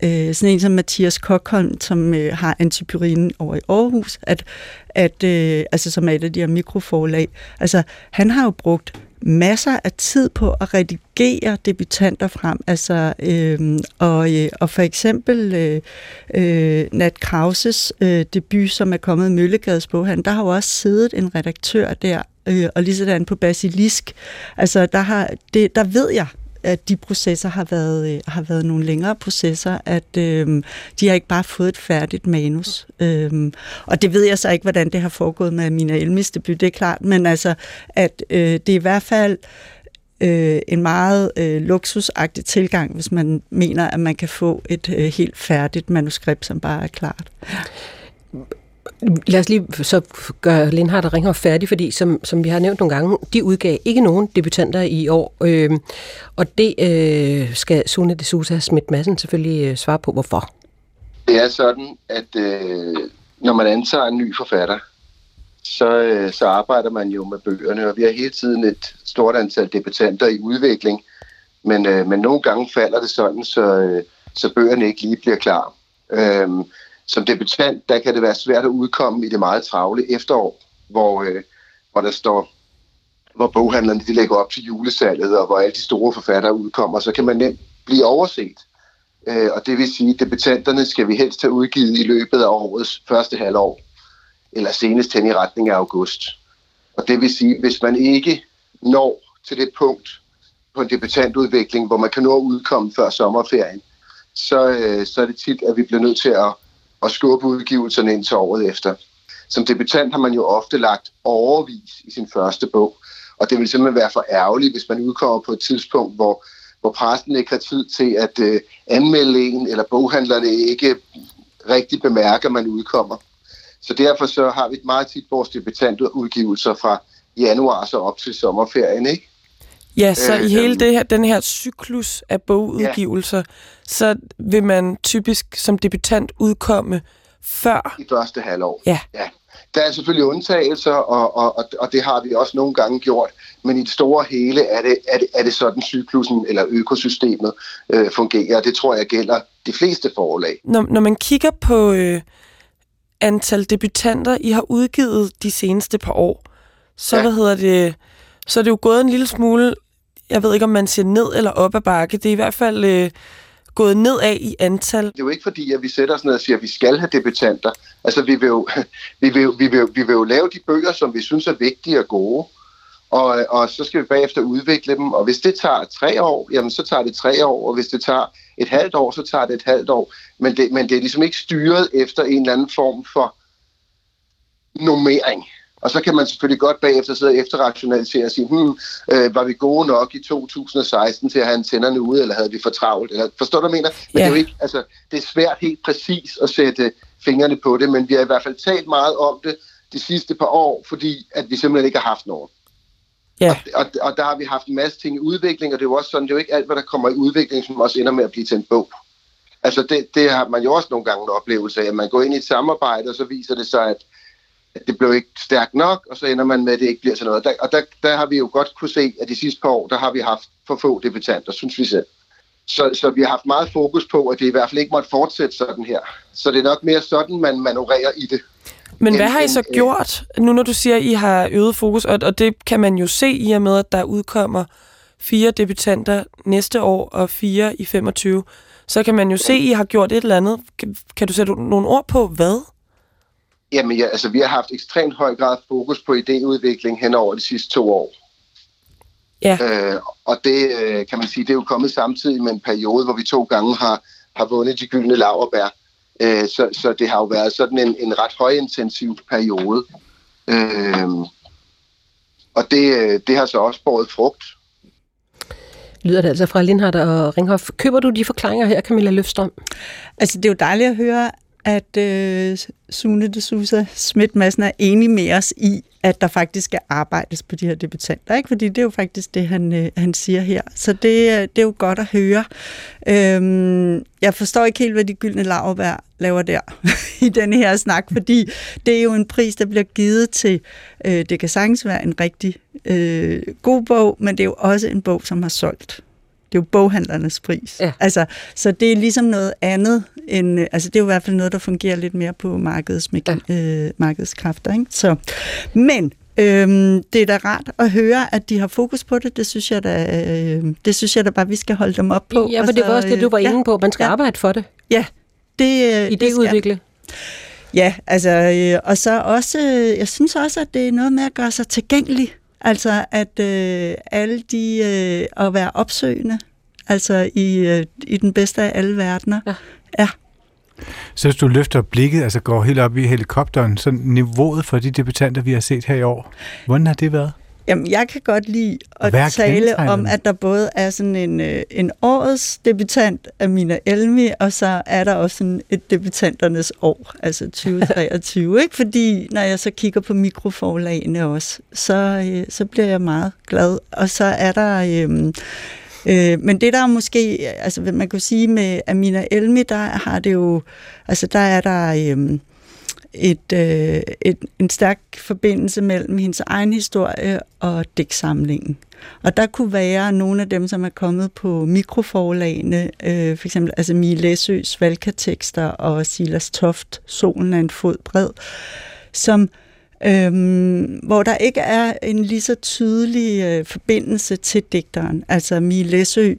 øh, sådan en som Mathias Kokholm, som øh, har antipyrinen over i Aarhus, at, at øh, altså som er et af de her mikroforlag, altså han har jo brugt masser af tid på at redigere debutanter frem. Altså, øh, og, øh, og for eksempel øh, øh, Nat Krauses øh, debut, som er kommet i Møllegades boghandel, der har jo også siddet en redaktør der, øh, og lige sådan på Basilisk. Altså, der, har, det, der ved jeg, at de processer har været, øh, har været nogle længere processer, at øh, de har ikke bare fået et færdigt manus. Øh, og det ved jeg så ikke, hvordan det har foregået med Mina Elmis debut, det er klart, men altså, at øh, det er i hvert fald øh, en meget øh, luksusagtig tilgang, hvis man mener, at man kan få et øh, helt færdigt manuskript, som bare er klart. Lad os lige så gøre Lindhardt og Ringhoff færdig, fordi som, som vi har nævnt nogle gange, de udgav ikke nogen debutanter i år, øh, og det øh, skal Sune de Sousa Schmidt Madsen selvfølgelig øh, svare på, hvorfor. Det er sådan, at øh, når man antager en ny forfatter, så, øh, så arbejder man jo med bøgerne, og vi har hele tiden et stort antal debutanter i udvikling, men, øh, men nogle gange falder det sådan, så, øh, så bøgerne ikke lige bliver klar. Øh, som debutant, der kan det være svært at udkomme i det meget travle efterår, hvor, øh, hvor der står, hvor boghandlerne de lægger op til julesalget, og hvor alle de store forfattere udkommer, så kan man nemt blive overset. Øh, og det vil sige, at debutanterne skal vi helst have udgivet i løbet af årets første halvår, eller senest hen i retning af august. Og det vil sige, hvis man ikke når til det punkt på en debutantudvikling, hvor man kan nå at udkomme før sommerferien, så, øh, så er det tit, at vi bliver nødt til at og skubbe udgivelserne ind til året efter. Som debutant har man jo ofte lagt overvis i sin første bog, og det vil simpelthen være for ærgerligt, hvis man udkommer på et tidspunkt, hvor, hvor præsten ikke har tid til at øh, anmelde en, eller boghandlerne ikke rigtig bemærker, at man udkommer. Så derfor så har vi meget tit vores debutantudgivelser fra januar så op til sommerferien, ikke? Ja, så øh, i hele det her, den her cyklus af bogudgivelser, ja. så vil man typisk som debutant udkomme før... I første halvår. Ja. ja. Der er selvfølgelig undtagelser, og, og, og, og det har vi også nogle gange gjort, men i det store hele er det, er det, er det sådan, cyklusen eller økosystemet øh, fungerer. Det tror jeg gælder de fleste forlag. Når, når man kigger på øh, antal debutanter, I har udgivet de seneste par år, så ja. hvad hedder det, så er det jo gået en lille smule, jeg ved ikke om man siger ned eller op ad bakke, det er i hvert fald øh, gået nedad i antal. Det er jo ikke fordi, at vi sætter os ned og siger, at vi skal have debutanter. Altså vi vil jo, *laughs* vi vil, vi vil, vi vil jo lave de bøger, som vi synes er vigtige og gode, og, og så skal vi bagefter udvikle dem. Og hvis det tager tre år, jamen så tager det tre år, og hvis det tager et halvt år, så tager det et halvt år. Men det, men det er ligesom ikke styret efter en eller anden form for normering. Og så kan man selvfølgelig godt bagefter sidde og efterrationalisere og sige, hmm, øh, var vi gode nok i 2016 til at have antennerne ude, eller havde vi for travlt? Eller, forstår du, hvad jeg mener? Men ja. det, er jo ikke, altså, det er svært helt præcis at sætte fingrene på det, men vi har i hvert fald talt meget om det de sidste par år, fordi at vi simpelthen ikke har haft nogen. Ja. Og, og, og der har vi haft en masse ting i udvikling, og det er jo også sådan, det er jo ikke alt, hvad der kommer i udvikling, som også ender med at blive til en bog. Altså det, det har man jo også nogle gange en oplevelse af, at man går ind i et samarbejde, og så viser det sig, at, at det blev ikke stærkt nok, og så ender man med, at det ikke bliver til noget. Der, og der, der har vi jo godt kunne se, at de sidste par år, der har vi haft for få debutanter, synes vi selv. Så, så vi har haft meget fokus på, at det i hvert fald ikke måtte fortsætte sådan her. Så det er nok mere sådan, man manøvrerer i det. Men hvad har I så gjort, nu når du siger, at I har øget fokus, og, og det kan man jo se i og med, at der udkommer fire debutanter næste år og fire i 25, så kan man jo se, at I har gjort et eller andet. Kan, kan du sætte nogle ord på, hvad? Jamen ja, altså vi har haft ekstremt høj grad fokus på idéudvikling hen over de sidste to år. Ja. Øh, og det øh, kan man sige, det er jo kommet samtidig med en periode, hvor vi to gange har, har vundet de gyldne laverbær. Øh, så, så det har jo været sådan en, en ret højintensiv periode. Øh, og det, øh, det har så også båret frugt. Lyder det altså fra Lindhardt og Ringhoff. Køber du de forklaringer her, Camilla Løfstrøm? Altså, det er jo dejligt at høre, at øh, Sune de Sousa Schmidt Madsen er enig med os i, at der faktisk skal arbejdes på de her debutanter, ikke? fordi det er jo faktisk det, han, øh, han siger her. Så det, øh, det er jo godt at høre. Øhm, jeg forstår ikke helt, hvad de gyldne laverbær laver der *laughs* i denne her snak, fordi det er jo en pris, der bliver givet til, øh, det kan sagtens være en rigtig øh, god bog, men det er jo også en bog, som har solgt det er jo boghandlernes pris. Ja. Altså, så det er ligesom noget andet end, altså det er jo i hvert fald noget, der fungerer lidt mere på markedets, ja. øh, markedskræfter. Ikke? Så, men Øhm, det er da rart at høre, at de har fokus på det. Det synes jeg da, øh, det synes jeg da bare, vi skal holde dem op på. Ja, for det var også det, du var ja, inde på. Man skal ja, arbejde for det. Ja. Det, øh, I det, det udvikle. Ja, altså, øh, og så også, øh, jeg synes også, at det er noget med at gøre sig tilgængelig. Altså, at øh, alle de, øh, at være opsøgende, altså i, øh, i den bedste af alle verdener. Ja. ja. Så hvis du løfter blikket, altså går helt op i helikopteren, så niveauet for de debutanter, vi har set her i år, hvordan har det været? Jamen, jeg kan godt lide at Hvad tale om, at der både er sådan en, øh, en årets debutant, Amina Elmi, og så er der også sådan et debutanternes år, altså 2023. ikke? Fordi når jeg så kigger på mikroforlagene også, så, øh, så bliver jeg meget glad. Og så er der... Øh, Øh, men det der måske, altså man kunne sige med Amina Elmi, der har det jo, altså der er der øh, et, øh, et, en stærk forbindelse mellem hendes egen historie og digtsamlingen. Og der kunne være nogle af dem, som er kommet på mikroforlagene, øh, for eksempel altså Mie Læsøs Valkatekster og Silas Toft, Solen er en fod bred, som øhm, hvor der ikke er en lige så tydelig øh, forbindelse til digteren. Altså Mie Læsø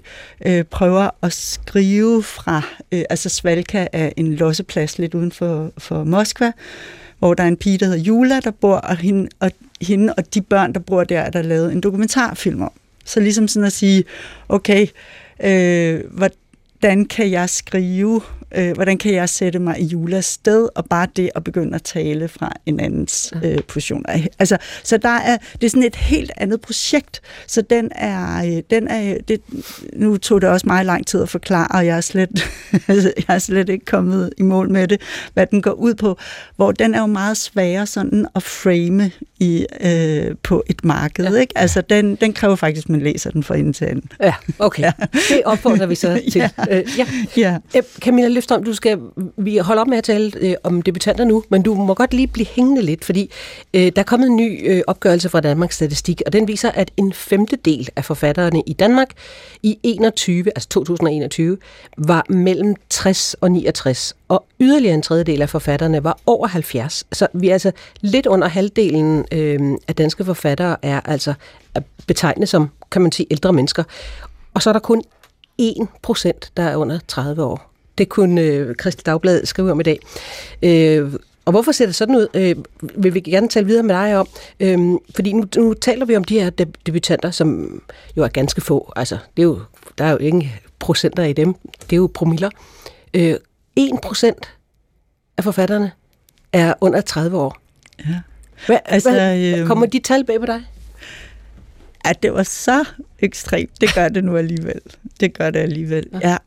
øh, prøver at skrive fra, øh, altså Svalka er en losseplads lidt uden for, for Moskva, hvor der er en pige, der hedder Jula, der bor, og hende, og hende og de børn, der bor der, er der lavet en dokumentarfilm om. Så ligesom sådan at sige, okay, øh, hvordan kan jeg skrive øh, hvordan kan jeg sætte mig i Julas sted, og bare det at begynde at tale fra en andens øh, position. Altså, så der er, det er sådan et helt andet projekt, så den er, øh, den er det, nu tog det også meget lang tid at forklare, og jeg er slet, *laughs* jeg er slet ikke kommet i mål med det, hvad den går ud på, hvor den er jo meget sværere sådan at frame i, øh, på et marked. Ja. Ikke? Altså, den, den kræver faktisk, at man læser den fra ende til anden. Ja, okay. *laughs* Ja. Det opfordrer vi så *laughs* til. ja. Øh, ja. ja. Øh, Camilla Løfstrøm, du skal, vi holder op med at tale øh, om debutanter nu, men du må godt lige blive hængende lidt, fordi øh, der er kommet en ny øh, opgørelse fra Danmarks Statistik, og den viser, at en femtedel af forfatterne i Danmark i 21, altså 2021, var mellem 60 og 69, og yderligere en tredjedel af forfatterne var over 70. Så vi er altså lidt under halvdelen øh, af danske forfattere er altså betegnet som, kan man sige, ældre mennesker. Og så er der kun 1 procent, der er under 30 år. Det kunne øh, Christel Dagblad skrive om i dag. Øh, og hvorfor ser det sådan ud, øh, vil vi gerne tale videre med dig om. Øh, fordi nu, nu taler vi om de her debutanter, som jo er ganske få. Altså, det er jo, der er jo ingen procenter i dem. Det er jo promiller. Øh, 1 procent af forfatterne er under 30 år. Ja. Hvad, altså, hvad, øh, kommer de tal bag på dig? At det var så ekstremt. Det gør det nu alligevel. Det gør det alligevel, ja. ja.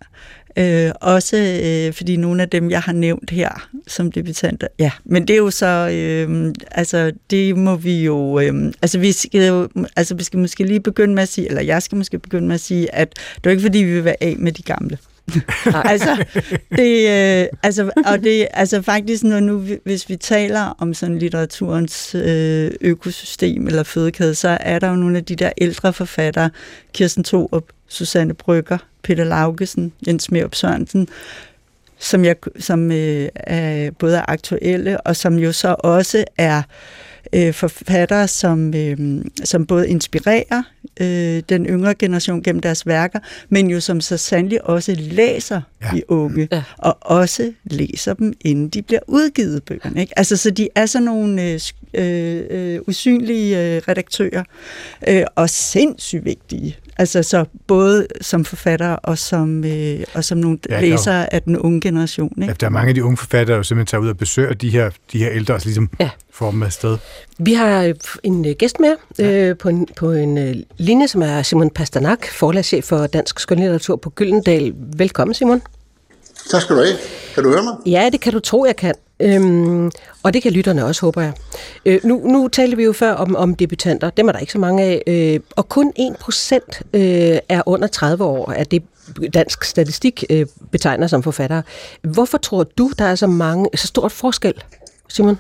Øh, også øh, fordi nogle af dem, jeg har nævnt her som debutanter, ja, men det er jo så, øh, altså det må vi jo, øh, altså vi skal jo, altså vi skal måske lige begynde med at sige, eller jeg skal måske begynde med at sige, at det er ikke fordi, vi vil være af med de gamle altså, det, øh, altså, og det, altså faktisk, når nu, hvis vi taler om sådan litteraturens øh, økosystem eller fødekæde, så er der jo nogle af de der ældre forfattere, Kirsten Thorup, Susanne Brygger, Peter Laugesen, Jens Merup Sørensen, som, jeg, som øh, er både er aktuelle, og som jo så også er øh, forfattere, som, øh, som både inspirerer øh, den yngre generation gennem deres værker, men jo som så sandelig også læser ja. de unge, ja. og også læser dem, inden de bliver udgivet bøgerne. Ikke? Altså, så de er sådan nogle øh, øh, øh, usynlige øh, redaktører, øh, og sindssygt vigtige Altså så både som forfatter og som, øh, og som nogle ja, læsere af den unge generation. Ikke? Ja, der er mange af de unge forfattere, der simpelthen tager ud og besøger de her, de her ældre, og ligesom ja. får dem afsted. Vi har øh, en øh, gæst med ja. øh, på en, på en øh, linje, som er Simon Pasternak, forlagschef for Dansk Skønlitteratur på Gyldendal. Velkommen, Simon. Tak skal du have. Kan du høre mig? Ja, det kan du tro, jeg kan. Øhm, og det kan lytterne også, håber jeg. Øh, nu, nu talte vi jo før om, om debutanter. Dem er der ikke så mange af. Øh, og kun 1% øh, er under 30 år, at det dansk statistik øh, betegner som forfattere. Hvorfor tror du, der er så mange, så stort forskel, Simon?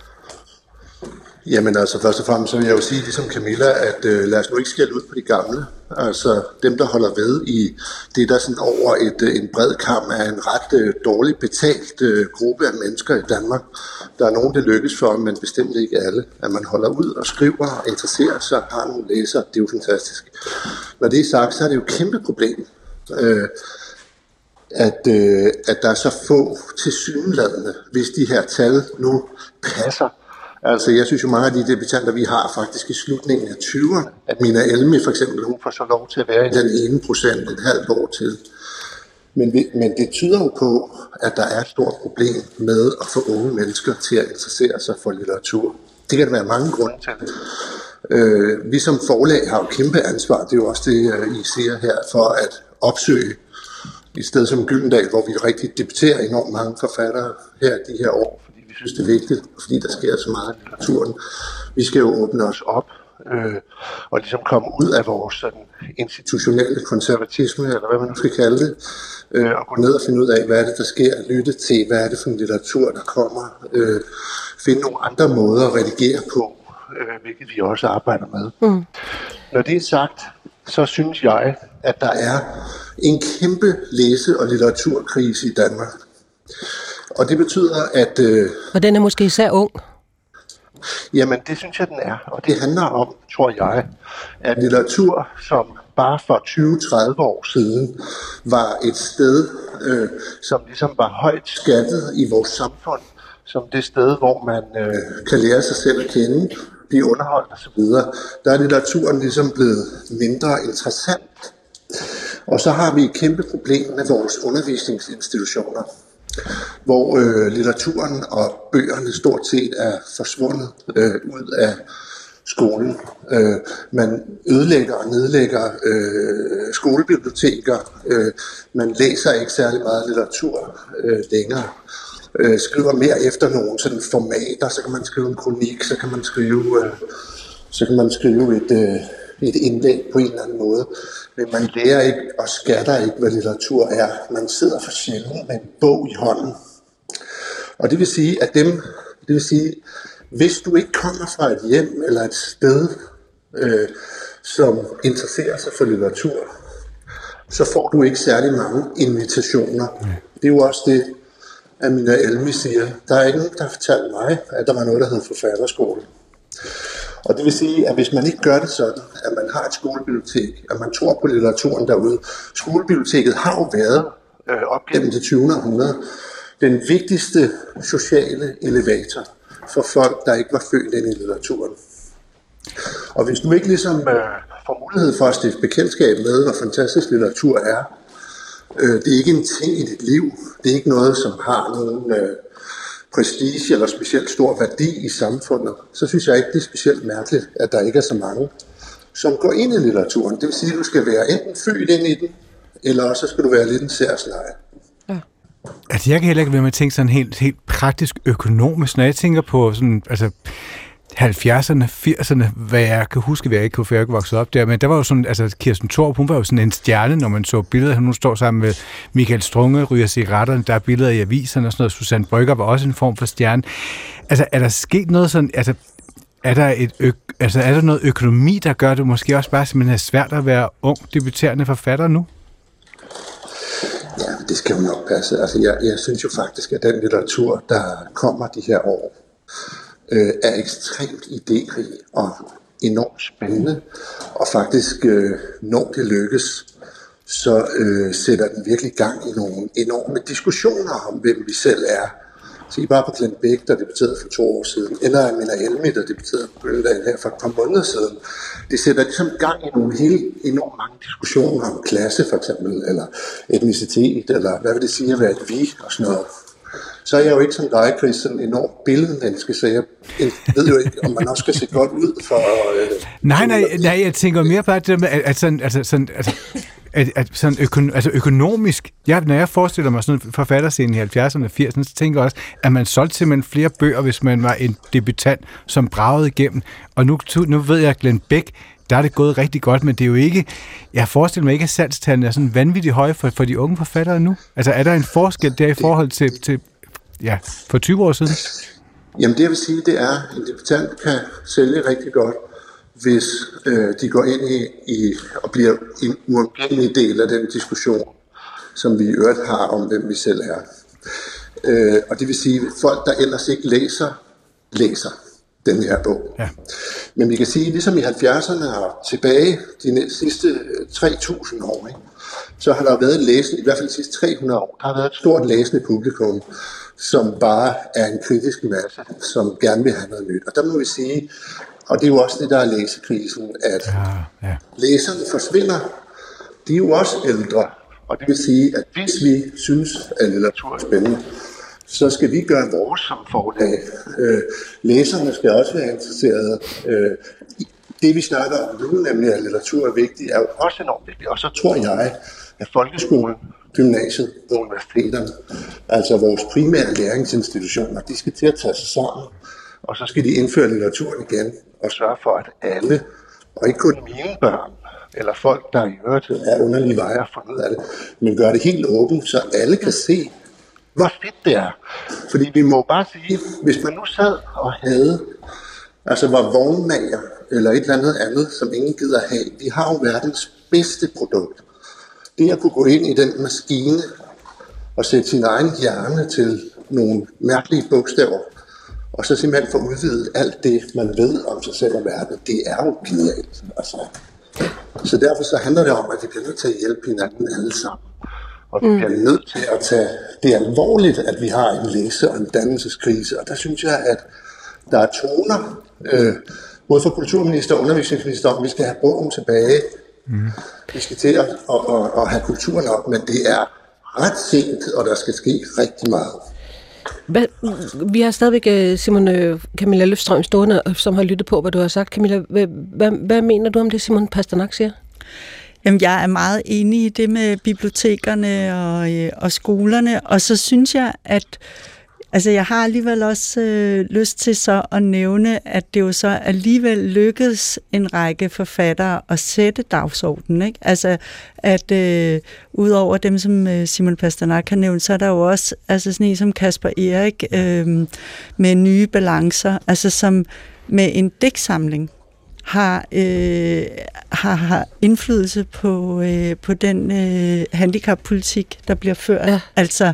Jamen altså, først og fremmest så vil jeg jo sige, ligesom Camilla, at øh, lad os nu ikke skælde ud på de gamle. Altså dem, der holder ved i det, der sådan over et, øh, en bred kamp er en ret øh, dårligt betalt øh, gruppe af mennesker i Danmark. Der er nogen, det lykkes for, men bestemt ikke alle. At man holder ud og skriver og interesserer sig har nogle læsere, det er jo fantastisk. Når det er sagt, så er det jo et kæmpe problem. Øh, at, øh, at der er så få til synlædende, hvis de her tal nu passer Altså, jeg synes jo mange af de debutanter, vi har faktisk i slutningen af 20'erne, at Mina Elmi for eksempel, hun får så lov til at være i den ene procent et halvt år til. Men, vi, men det tyder jo på, at der er et stort problem med at få unge mennesker til at interessere sig for litteratur. Det kan der være mange grunde til. Øh, vi som forlag har jo kæmpe ansvar, det er jo også det, øh, I siger her, for at opsøge et sted som Gyldendal, hvor vi rigtig debatterer enormt mange forfattere her de her år vi synes, det er vigtigt, fordi der sker så meget i litteraturen. Vi skal jo åbne os op øh, og ligesom komme ud af vores sådan, institutionelle konservatisme, eller hvad man nu skal kalde det, øh, og gå ned og finde ud af, hvad er det, der sker, lytte til, hvad er det for en litteratur, der kommer, øh, finde nogle andre måder at redigere på, øh, hvilket vi også arbejder med. Mm. Når det er sagt, så synes jeg, at der er en kæmpe læse- og litteraturkrise i Danmark. Og det betyder, at... Øh, og den er måske især ung? Jamen, det synes jeg, den er. Og det handler om, tror jeg, at litteratur, som bare for 20-30 år siden var et sted, øh, som ligesom var højt skattet i vores samfund, som det sted, hvor man øh, kan lære sig selv at kende, blive underholdt osv., der er litteraturen ligesom blevet mindre interessant. Og så har vi et kæmpe problem med vores undervisningsinstitutioner hvor øh, litteraturen og bøgerne stort set er forsvundet øh, ud af skolen. Øh, man ødelægger og nedlægger øh, skolebiblioteker. Øh, man læser ikke særlig meget litteratur øh, længere. Øh, skriver mere efter nogle sådan formater, så kan man skrive en kronik, så kan man skrive øh, så kan man skrive et, øh, et indlæg på en eller anden måde. Men man lærer ikke og skatter ikke, hvad litteratur er. Man sidder for sjældent med en bog i hånden. Og det vil sige, at dem, det vil sige, hvis du ikke kommer fra et hjem eller et sted, øh, som interesserer sig for litteratur, så får du ikke særlig mange invitationer. Det er jo også det, Amina Elmi siger. Der er ingen, der har fortalt mig, at der var noget, der hed forfatterskole. Og det vil sige, at hvis man ikke gør det sådan, at man har et skolebibliotek, at man tror på litteraturen derude. Skolebiblioteket har jo været øh, op gennem det 20. århundrede den vigtigste sociale elevator for folk, der ikke var født ind i litteraturen. Og hvis du ikke ligesom øh, får mulighed for at stifte bekendtskab med, hvor fantastisk litteratur er, øh, det er ikke en ting i dit liv, det er ikke noget, som har nogen øh, prestige eller specielt stor værdi i samfundet, så synes jeg ikke, det er specielt mærkeligt, at der ikke er så mange, som går ind i litteraturen. Det vil sige, at du skal være enten født ind i den, eller også skal du være lidt en særsleje. Ja. Altså, jeg kan heller ikke være med at tænke sådan helt, helt praktisk økonomisk, når jeg tænker på sådan, altså, 70'erne, 80'erne, hvad jeg kan huske, hvad jeg ikke kunne, for jeg ikke vokset op der, men der var jo sådan, altså Kirsten Torp, hun var jo sådan en stjerne, når man så billeder, hun står sammen med Michael Strunge, ryger cigaretterne, der er billeder i aviserne og sådan noget, Susanne Brygger var også en form for stjerne. Altså, er der sket noget sådan, altså, er der, et ø- altså, er der noget økonomi, der gør det måske også bare simpelthen er svært at være ung debuterende forfatter nu? Ja, det skal jo nok passe. Altså, jeg, jeg synes jo faktisk, at den litteratur, der kommer de her år, øh, er ekstremt idérig og enormt spændende, og faktisk, øh, når det lykkes, så øh, sætter den virkelig gang i nogle enorme diskussioner om, hvem vi selv er. Se bare på Glenn Beck, der debatterede for to år siden, eller Amina Elmi, der debatterede på Bølledagen her for et par måneder siden. Det sætter ligesom gang i nogle helt enormt mange diskussioner om klasse for eksempel, eller etnicitet, eller hvad vil det sige at være et vi, og sådan noget så er jeg jo ikke som dig, Chris, sådan en enorm billedmenneske, så jeg ved jo ikke, om man også skal se godt ud for... Øh, nej, nej, nej, jeg tænker mere på med, at, sådan, altså, sådan, altså, at, at sådan økon, altså økonomisk, jeg, når jeg forestiller mig sådan en forfatterscene i 70'erne og 80'erne, så tænker jeg også, at man solgte simpelthen flere bøger, hvis man var en debutant, som bragede igennem. Og nu, nu ved jeg, at Glenn Beck, der er det gået rigtig godt, men det er jo ikke, jeg forestiller mig ikke, at salgstallene er sådan vanvittigt høje for, for de unge forfattere nu. Altså er der en forskel der i forhold til, til ja, for 20 år siden? Jamen det jeg vil sige, det er, at en debutant kan sælge rigtig godt, hvis øh, de går ind i, i og bliver en uafhængig del af den diskussion, som vi i øvrigt har om, hvem vi selv er. Øh, og det vil sige, at folk, der ellers ikke læser, læser den her bog. Ja. Men vi kan sige, ligesom i 70'erne og tilbage de sidste 3.000 øh, år, ikke, så har der været læsende, i hvert fald de sidste 300 år, der har været et stort læsende publikum, som bare er en kritisk masse, som gerne vil have noget nyt. Og der må vi sige, og det er jo også det, der er læsekrisen, at ja, ja. læserne forsvinder. De er jo også ældre, og det vil sige, at hvis vi synes, at litteratur er spændende, så skal vi gøre vores som forlag. Øh, læserne skal også være interesserede. Øh, det vi snakker om nu, nemlig at litteratur er vigtigt, er jo også enormt vigtigt. Og så tror jeg, at folkeskolen gymnasiet og universiteterne, altså vores primære læringsinstitutioner, de skal til at tage sig sammen, og så skal de indføre litteraturen igen og sørge for, at alle, og ikke kun mine børn, eller folk, der i øvrigt er underlige veje at finde ud af det, men gør det helt åbent, så alle kan se, hvor fedt det er. Fordi vi må bare sige, hvis man nu sad og havde, altså var vognmager, eller et eller andet andet, som ingen gider have, vi har jo verdens bedste produkt det at kunne gå ind i den maskine og sætte sin egen hjerne til nogle mærkelige bogstaver, og så simpelthen få udvidet alt det, man ved om sig selv og verden, det er jo genialt. Altså. Så derfor så handler det om, at vi bliver nødt til at hjælpe hinanden alle sammen. Og vi mm. bliver nødt til at tage det alvorligt, at vi har en læse- og en dannelseskrise. Og der synes jeg, at der er toner, øh, både for kulturminister og undervisningsminister, om vi skal have bogen tilbage Mm. Vi skal til at, at, at, at have kulturen op, men det er ret sent, og der skal ske rigtig meget. Hvad, vi har stadigvæk øh, Simon øh, Camilla Løfstrøm stående, øh, som har lyttet på, hvad du har sagt. Camilla, hvad, hvad, hvad mener du om det, Simon Pasternak siger? Jamen, jeg er meget enig i det med bibliotekerne og, og skolerne, og så synes jeg, at Altså, jeg har alligevel også øh, lyst til så at nævne, at det jo så alligevel lykkedes en række forfattere at sætte dagsordenen. Ikke? Altså, at øh, udover dem, som øh, Simon Pasternak har nævnt, så er der jo også altså sådan en som Kasper Erik øh, med nye balancer, altså som med en digtsamling har, øh, har, har indflydelse på, øh, på den øh, handicappolitik, der bliver ført. Ja. Altså,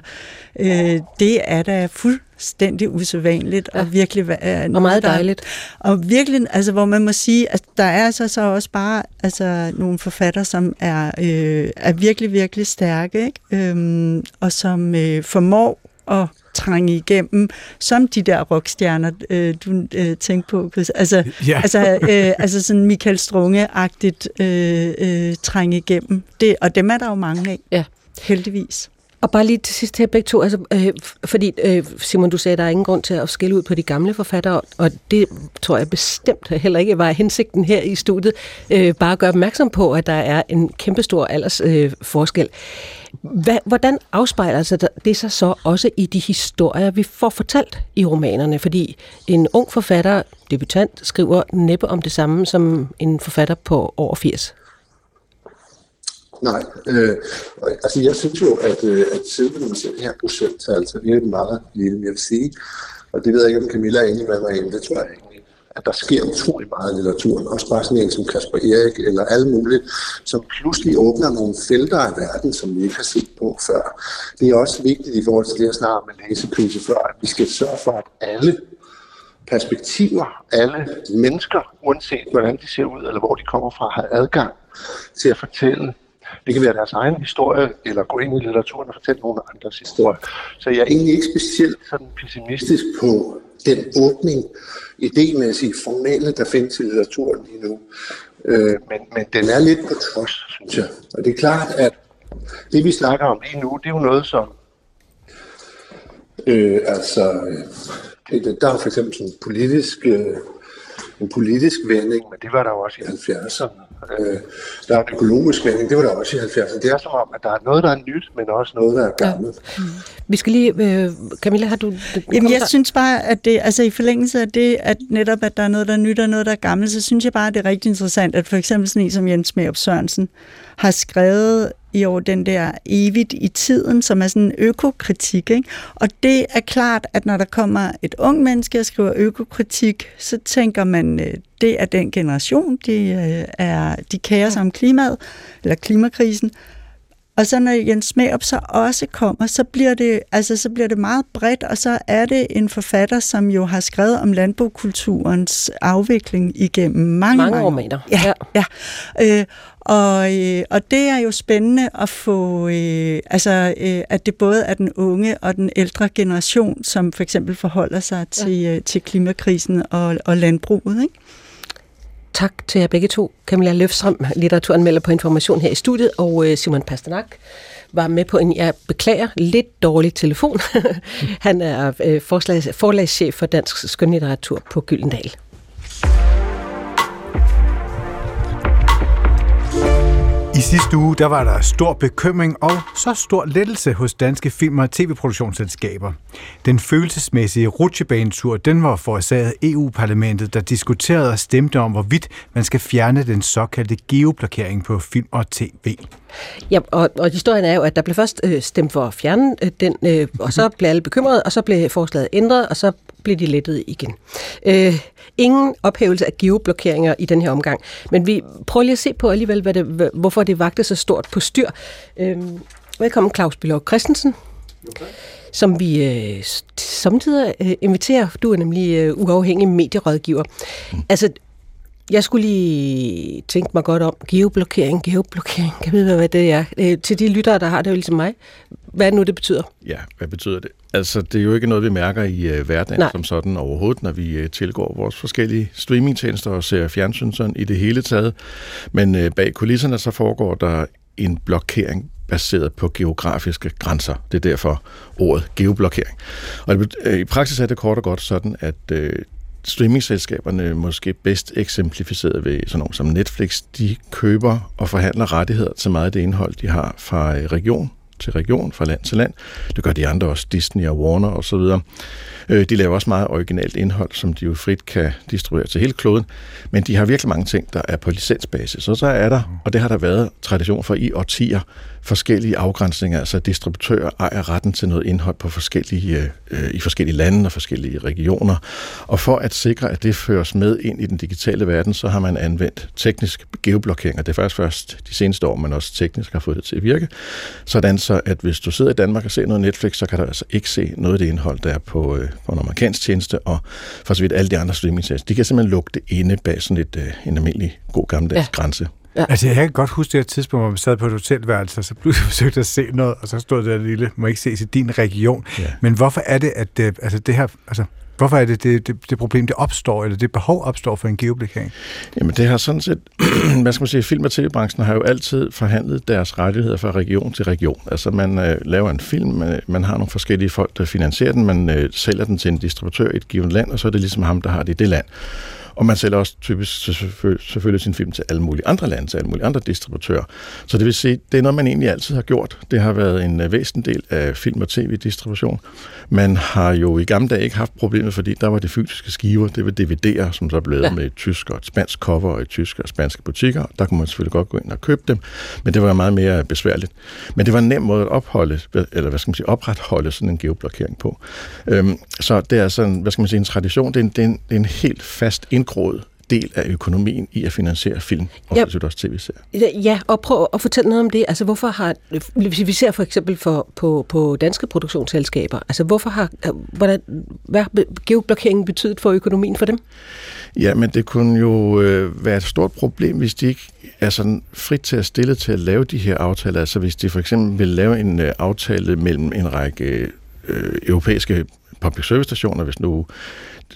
øh, det er da fuldstændig usædvanligt ja. og virkelig er og meget dejligt. Der, og virkelig, altså, hvor man må sige, at der er altså så også bare altså, nogle forfatter, som er, øh, er virkelig, virkelig stærke, ikke? Øhm, og som øh, formår at trænge igennem, som de der rockstjerner, øh, du øh, tænkte på, Chris. Altså, ja. altså, øh, altså sådan Michael Strunge-agtigt øh, øh, trænge igennem. Det, og dem er der jo mange af, ja. heldigvis. Og bare lige til sidst her begge to, altså, øh, fordi øh, Simon, du sagde, at der er ingen grund til at skille ud på de gamle forfattere, og det tror jeg bestemt heller ikke var hensigten her i studiet. Øh, bare at gøre opmærksom på, at der er en kæmpestor aldersforskel. Øh, forskel. Hvad, hvordan afspejler sig det sig så også i de historier, vi får fortalt i romanerne? Fordi en ung forfatter, debutant, skriver næppe om det samme som en forfatter på over 80. Nej, øh, altså jeg synes jo, at, øh, at selve når man det her procenttal, altså det er meget lille, jeg vil sige, og det ved jeg ikke, om Camilla er enig med mig i, det tror jeg ikke at der sker utrolig meget i litteraturen. Også bare sådan en som Kasper Erik eller alle mulige, som pludselig åbner nogle felter af verden, som vi ikke har set på før. Det er også vigtigt i forhold til det, jeg snakker med læsekrise før, at vi skal sørge for, at alle perspektiver, alle mennesker, uanset hvordan de ser ud eller hvor de kommer fra, har adgang til at fortælle det kan være deres egen historie, eller gå ind i litteraturen og fortælle nogle andres historie. Så jeg er egentlig ikke specielt sådan pessimistisk på den åbning, idémæssige, formelle, der findes i litteraturen lige nu. Øh, men, men den er lidt på trods, synes jeg. Og det er klart, at det vi snakker om lige nu, det er jo noget som, øh, altså, øh, det, der er for eksempel sådan politisk, øh, en politisk vending, men det var der jo også i 70'erne. Øh, der er en økologisk vending, det var der også i 70'erne. Det er som om, at der er noget, der er nyt, men også noget, der er gammelt. Ja. Vi skal lige... Øh, Camilla, har du... Jamen, jeg synes bare, at det, altså i forlængelse af det, at netop, at der er noget, der er nyt og noget, der er gammelt, så synes jeg bare, at det er rigtig interessant, at for eksempel sådan en som Jens Merup Sørensen har skrevet i år den der evigt i tiden, som er sådan en økokritik. Ikke? Og det er klart, at når der kommer et ung menneske og skriver økokritik, så tænker man, øh, det er den generation, de, øh, er, de kærer sig om klimaet, eller klimakrisen. Og så når Jens Smerup så også kommer, så bliver, det, altså, så bliver det meget bredt, og så er det en forfatter, som jo har skrevet om landbokulturens afvikling igennem mange, mange, mange romaner. Ja, ja. ja. Øh, og, øh, og det er jo spændende at få, øh, altså, øh, at det både er den unge og den ældre generation, som for eksempel forholder sig til, ja. øh, til klimakrisen og, og landbruget. Ikke? Tak til jer begge to. Camilla Løfstrøm, litteraturanmelder på Information her i studiet, og øh, Simon Pasternak var med på en, jeg beklager, lidt dårlig telefon. *laughs* Han er øh, forlagschef for dansk skønlitteratur på Gyldendal. I sidste uge der var der stor bekymring og så stor lettelse hos danske film- og tv-produktionsselskaber. Den følelsesmæssige rutsjebanetur den var forårsaget EU-parlamentet, der diskuterede og stemte om, hvorvidt man skal fjerne den såkaldte geoblokering på film og tv. Ja, og, og historien er jo, at der blev først øh, stemt for at fjerne øh, den, øh, og så blev alle bekymrede, og så blev forslaget ændret, og så blev de lettet igen. Øh, ingen ophævelse af geoblokeringer i den her omgang, men vi prøver lige at se på alligevel, hvad det, hvorfor det vagte så stort på styr. Øh, velkommen Claus Billov Christensen. Okay som vi øh, samtidig øh, inviterer. Du er nemlig øh, uafhængig medierådgiver. Mm. Altså, jeg skulle lige tænke mig godt om. Geoblokering, geoblokering, kan vide, hvad det er? Øh, til de lyttere, der har det jo ligesom mig. Hvad nu, det betyder? Ja, hvad betyder det? Altså, det er jo ikke noget, vi mærker i uh, hverdagen Nej. som sådan overhovedet, når vi uh, tilgår vores forskellige streamingtjenester og ser fjernsyn sådan i det hele taget. Men uh, bag kulisserne så foregår der en blokering baseret på geografiske grænser. Det er derfor ordet geoblokering. Og i praksis er det kort og godt sådan, at uh, streamingselskaberne måske bedst eksemplificeret ved sådan nogle som Netflix, de køber og forhandler rettigheder til meget af det indhold, de har fra øh, region til region, fra land til land. Det gør de andre også, Disney og Warner osv. Øh, de laver også meget originalt indhold, som de jo frit kan distribuere til hele kloden, men de har virkelig mange ting, der er på licensbasis. Og så er der, og det har der været tradition for i årtier, forskellige afgrænsninger, altså distributører ejer retten til noget indhold på forskellige, øh, øh i forskellige lande og forskellige regioner. Og for at sikre, at det føres med ind i den digitale verden, så har man anvendt teknisk geoblokering, og det er faktisk først de seneste år, man også teknisk har fået det til at virke. Sådan så, at hvis du sidder i Danmark og ser noget Netflix, så kan du altså ikke se noget af det indhold, der er på, øh, på en amerikansk tjeneste, og for så vidt alle de andre streamingtjenester. De kan simpelthen lukke det inde bag sådan et, øh, en almindelig god gammeldags ja. grænse. Ja. Altså, jeg kan godt huske det her tidspunkt, hvor vi sad på et hotelværelse, og så pludselig *laughs* forsøgte at se noget, og så stod der lille, må ikke ses i din region. Ja. Men hvorfor er det, at det, altså det her, altså, Hvorfor er det det, det det problem, det opstår, eller det behov opstår for en geoblikering? Jamen det har sådan set, *clears throat* hvad skal man sige, film- og tv-branchen har jo altid forhandlet deres rettigheder fra region til region. Altså man øh, laver en film, man, øh, man har nogle forskellige folk, der finansierer den, man øh, sælger den til en distributør i et givet land, og så er det ligesom ham, der har det i det land. Og man sælger også typisk selvfølgelig sin film til alle mulige andre lande, til alle mulige andre distributører. Så det vil sige, det er noget, man egentlig altid har gjort. Det har været en øh, væsentlig del af film- og tv-distribution. Man har jo i gamle dage ikke haft problemet, fordi der var det fysiske skiver, det var DVD'er, som så blev ja. med et tysk og et spansk cover og i tyske og spanske butikker. Der kunne man selvfølgelig godt gå ind og købe dem, men det var meget mere besværligt. Men det var en nem måde at opholde, eller hvad skal man sige, opretholde sådan en geoblokering på. Øhm, så det er sådan, hvad skal man sige, en tradition. Det er en, det er en, det er en helt fast indgroet del af økonomien i at finansiere film, og ja, også tv-serier. Ja, og prøv at fortælle noget om det. Altså, hvorfor har, hvis vi ser for eksempel for, på, på danske produktionsselskaber, altså, hvorfor har, hvordan, hvad har geoblokeringen betydet for økonomien for dem? Ja, men det kunne jo øh, være et stort problem, hvis de ikke er sådan frit til at stille til at lave de her aftaler. Altså, hvis de for eksempel vil lave en øh, aftale mellem en række øh, europæiske public service stationer, hvis nu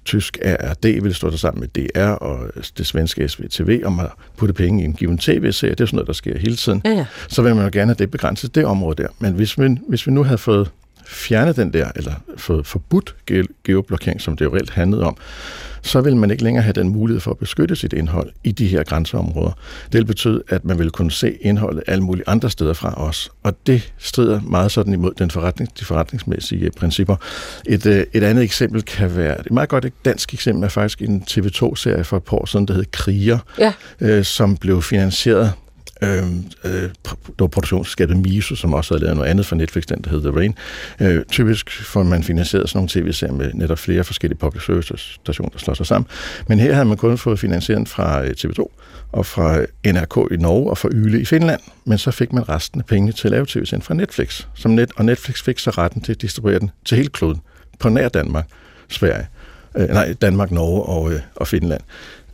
tysk ARD vil stå der sammen med DR og det svenske SVTV om at putte penge i en given tv-serie. Det er sådan noget, der sker hele tiden. Ja, ja. Så vil man jo gerne have det begrænset, det område der. Men hvis vi, hvis vi nu havde fået fjernet den der, eller fået forbudt geoblokering, som det jo reelt handlede om, så vil man ikke længere have den mulighed for at beskytte sit indhold i de her grænseområder. Det vil betyde, at man vil kunne se indholdet alle mulige andre steder fra os, og det strider meget sådan imod den forretning, de forretningsmæssige principper. Et, øh, et andet eksempel kan være, et meget godt dansk eksempel er faktisk en TV2-serie for et par år siden, der hed Kriger, ja. øh, som blev finansieret Øhm, øh, øh, der var produktionsskabet Miso, som også havde lavet noget andet for Netflix, den der hed The Rain. Øh, typisk får man finansieret sådan nogle tv-serier med netop flere forskellige public service stationer, der slår sig sammen. Men her havde man kun fået finansiering fra øh, TV2 og fra øh, NRK i Norge og fra Yle i Finland. Men så fik man resten af pengene til at lave tv-serien fra Netflix. Som net, og Netflix fik så retten til at distribuere den til hele kloden på nær Danmark, Sverige, øh, nej, Danmark, Norge og, øh, og Finland.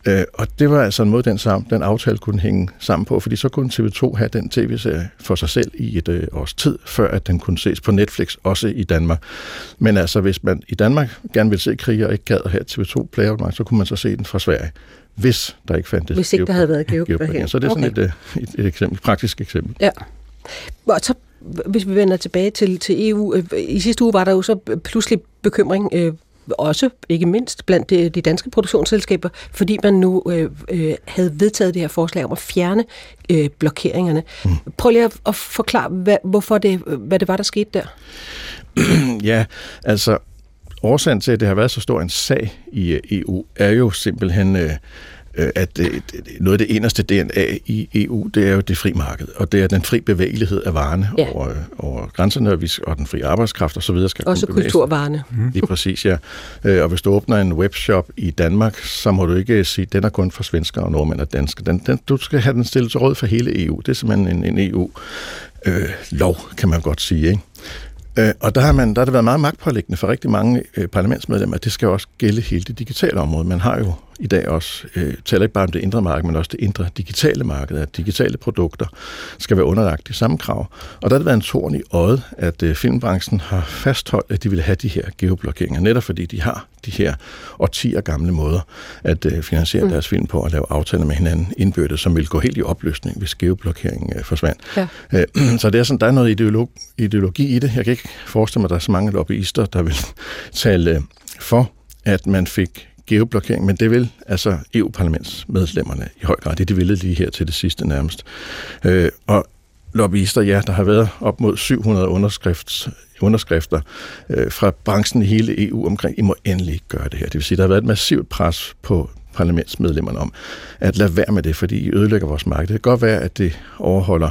Øh, og det var altså en måde, den, sammen, den aftale kunne hænge sammen på, fordi så kunne TV2 have den tv-serie for sig selv i et øh, års tid, før at den kunne ses på Netflix, også i Danmark. Men altså, hvis man i Danmark gerne vil se kriger og ikke gad at have TV2 Play så kunne man så se den fra Sverige hvis der ikke fandtes Hvis ikke der havde været geoblokering. Så det er sådan okay. et, øh, et, et, eksempel, praktisk eksempel. Ja. Og så hvis vi vender tilbage til, til EU, øh, i sidste uge var der jo så pludselig bekymring øh, også ikke mindst blandt de, de danske produktionsselskaber, fordi man nu øh, øh, havde vedtaget det her forslag om at fjerne øh, blokeringerne. Mm. Prøv lige at, at forklare, hvad, hvorfor det, hvad det var, der skete der. *clears throat* ja, altså årsagen til, at det har været så stor en sag i øh, EU, er jo simpelthen... Øh, Øh, at noget af det eneste DNA i EU, det er jo det fri marked, og det er den fri bevægelighed af varerne ja. over, over grænserne, og, vi, og den fri arbejdskraft og så videre skal Også kunne kulturvarene. Mm. Lige præcis, ja. Øh, og hvis du åbner en webshop i Danmark, så må du ikke sige, at den er kun for svensker og nordmænd og danskere. Den, den, du skal have den stillet til råd for hele EU. Det er simpelthen en, en EU-lov, øh, kan man godt sige. Ikke? Øh, og der har, man, der har det været meget magtpålæggende for rigtig mange øh, parlamentsmedlemmer, at det skal også gælde hele det digitale område. Man har jo i dag også, øh, taler ikke bare om det indre marked, men også det indre digitale marked, at digitale produkter skal være underlagt de samme krav. Og der har det været en torn i øjet, at øh, filmbranchen har fastholdt, at de vil have de her geoblokeringer, netop fordi de har de her årtier gamle måder at øh, finansiere mm. deres film på og lave aftaler med hinanden indbyrdet, som vil gå helt i opløsning, hvis geoblokeringen øh, forsvandt. Ja. Øh, *clears throat* så det er sådan, der er noget ideolog, ideologi i det. Jeg kan ikke forestille mig, at der er så mange lobbyister, der vil *laughs* tale øh, for, at man fik geoblokering, men det vil altså EU-parlamentsmedlemmerne i høj grad. Det de ville lige her til det sidste nærmest. Øh, og lobbyister, ja, der har været op mod 700 underskrifts, underskrifter øh, fra branchen i hele EU omkring, I må endelig ikke gøre det her. Det vil sige, der har været et massivt pres på parlamentsmedlemmerne om at lade være med det, fordi I ødelægger vores marked. Det kan godt være, at det overholder,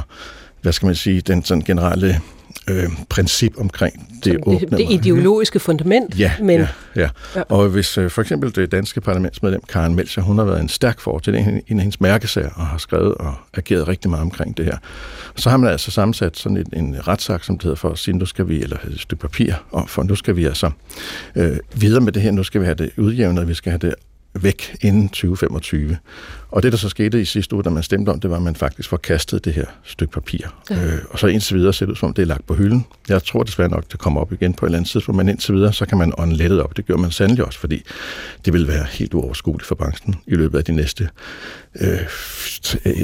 hvad skal man sige, den sådan generelle øh, princip omkring det åbne. Det, ideologiske fundament. Ja, men... ja, ja. ja. Og hvis øh, for eksempel det danske parlamentsmedlem Karen Melcher, hun har været en stærk for til en, en af hendes mærkesager og har skrevet og ageret rigtig meget omkring det her. Så har man altså sammensat sådan en, en retssag, som det hedder for at sige, nu skal vi, eller et stykke papir, og for nu skal vi altså øh, videre med det her, nu skal vi have det udjævnet, vi skal have det væk inden 2025. Og det, der så skete i sidste uge, da man stemte om det, var, at man faktisk forkastede det her stykke papir. Ja. Øh, og så indtil videre ser det ud som om, det er lagt på hylden. Jeg tror desværre nok, det kommer op igen på et eller andet tidspunkt, men indtil videre, så kan man ånde lettet op. Det gør man sandelig også, fordi det vil være helt uoverskueligt for branchen i løbet af de næste øh,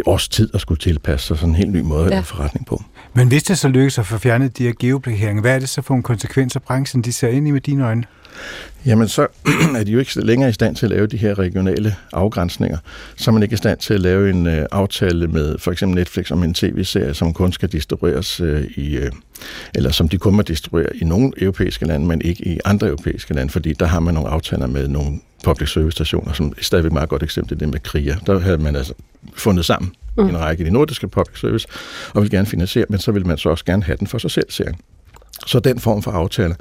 års tid at skulle tilpasse sig sådan en helt ny måde ja. at forretning på. Men hvis det så lykkes at få fjernet de her geoblokeringer, hvad er det så for nogle konsekvenser, branchen de ser ind i med dine øjne? Jamen så *clears throat* er de jo ikke længere i stand til at lave de her regionale afgrænsninger. Så er man ikke i stand til at lave en øh, aftale med for eksempel Netflix om en tv-serie, som kun skal distribueres øh, i, øh, eller som de kun må distribuere i nogle europæiske lande, men ikke i andre europæiske lande, fordi der har man nogle aftaler med nogle public service stationer, som er stadigvæk meget godt eksempel det med KRIA. Der havde man altså fundet sammen mm. en række af de nordiske public service, og vil gerne finansiere, men så vil man så også gerne have den for sig selv, serien. Så den form for aftaler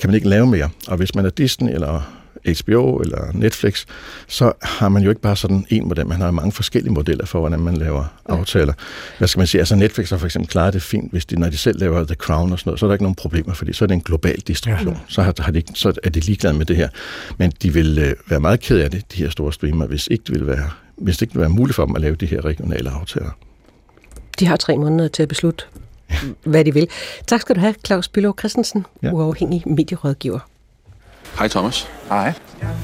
kan man ikke lave mere. Og hvis man er Disney eller HBO eller Netflix, så har man jo ikke bare sådan en model, man har mange forskellige modeller for, hvordan man laver ja. aftaler. Hvad skal man sige? Altså Netflix har for eksempel klaret det fint, hvis de, når de selv laver The Crown og sådan noget, så er der ikke nogen problemer, fordi så er det en global distribution. Ja. Så, har, har de, så er de ligeglade med det her. Men de vil øh, være meget ked af det, de her store streamer, hvis ikke det vil være, hvis det ikke vil være muligt for dem at lave de her regionale aftaler. De har tre måneder til at beslutte, hvad de vil. Tak skal du have, Claus Bylov Christensen, ja. uafhængig medierådgiver. Hej Thomas. Hej.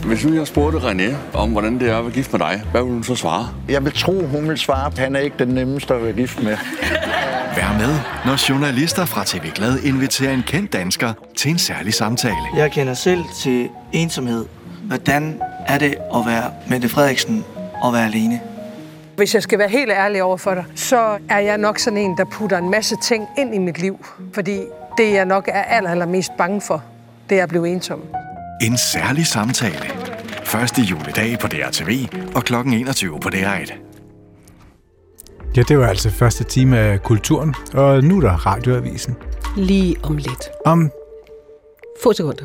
Hvis nu jeg spurgte René om, hvordan det er at være gift med dig, hvad vil hun så svare? Jeg vil tro, hun vil svare, at han er ikke den nemmeste at være gift med. *laughs* Vær med, når journalister fra TV Glad inviterer en kendt dansker til en særlig samtale. Jeg kender selv til ensomhed. Hvordan er det at være Mette Frederiksen og være alene? Hvis jeg skal være helt ærlig over for dig, så er jeg nok sådan en, der putter en masse ting ind i mit liv. Fordi det, jeg nok er aller, allermest bange for, det er at blive ensom. En særlig samtale. Første juledag på DRTV og kl. 21 på DR1. Ja, det var altså første time af Kulturen, og nu er der Radioavisen. Lige om lidt. Om få sekunder.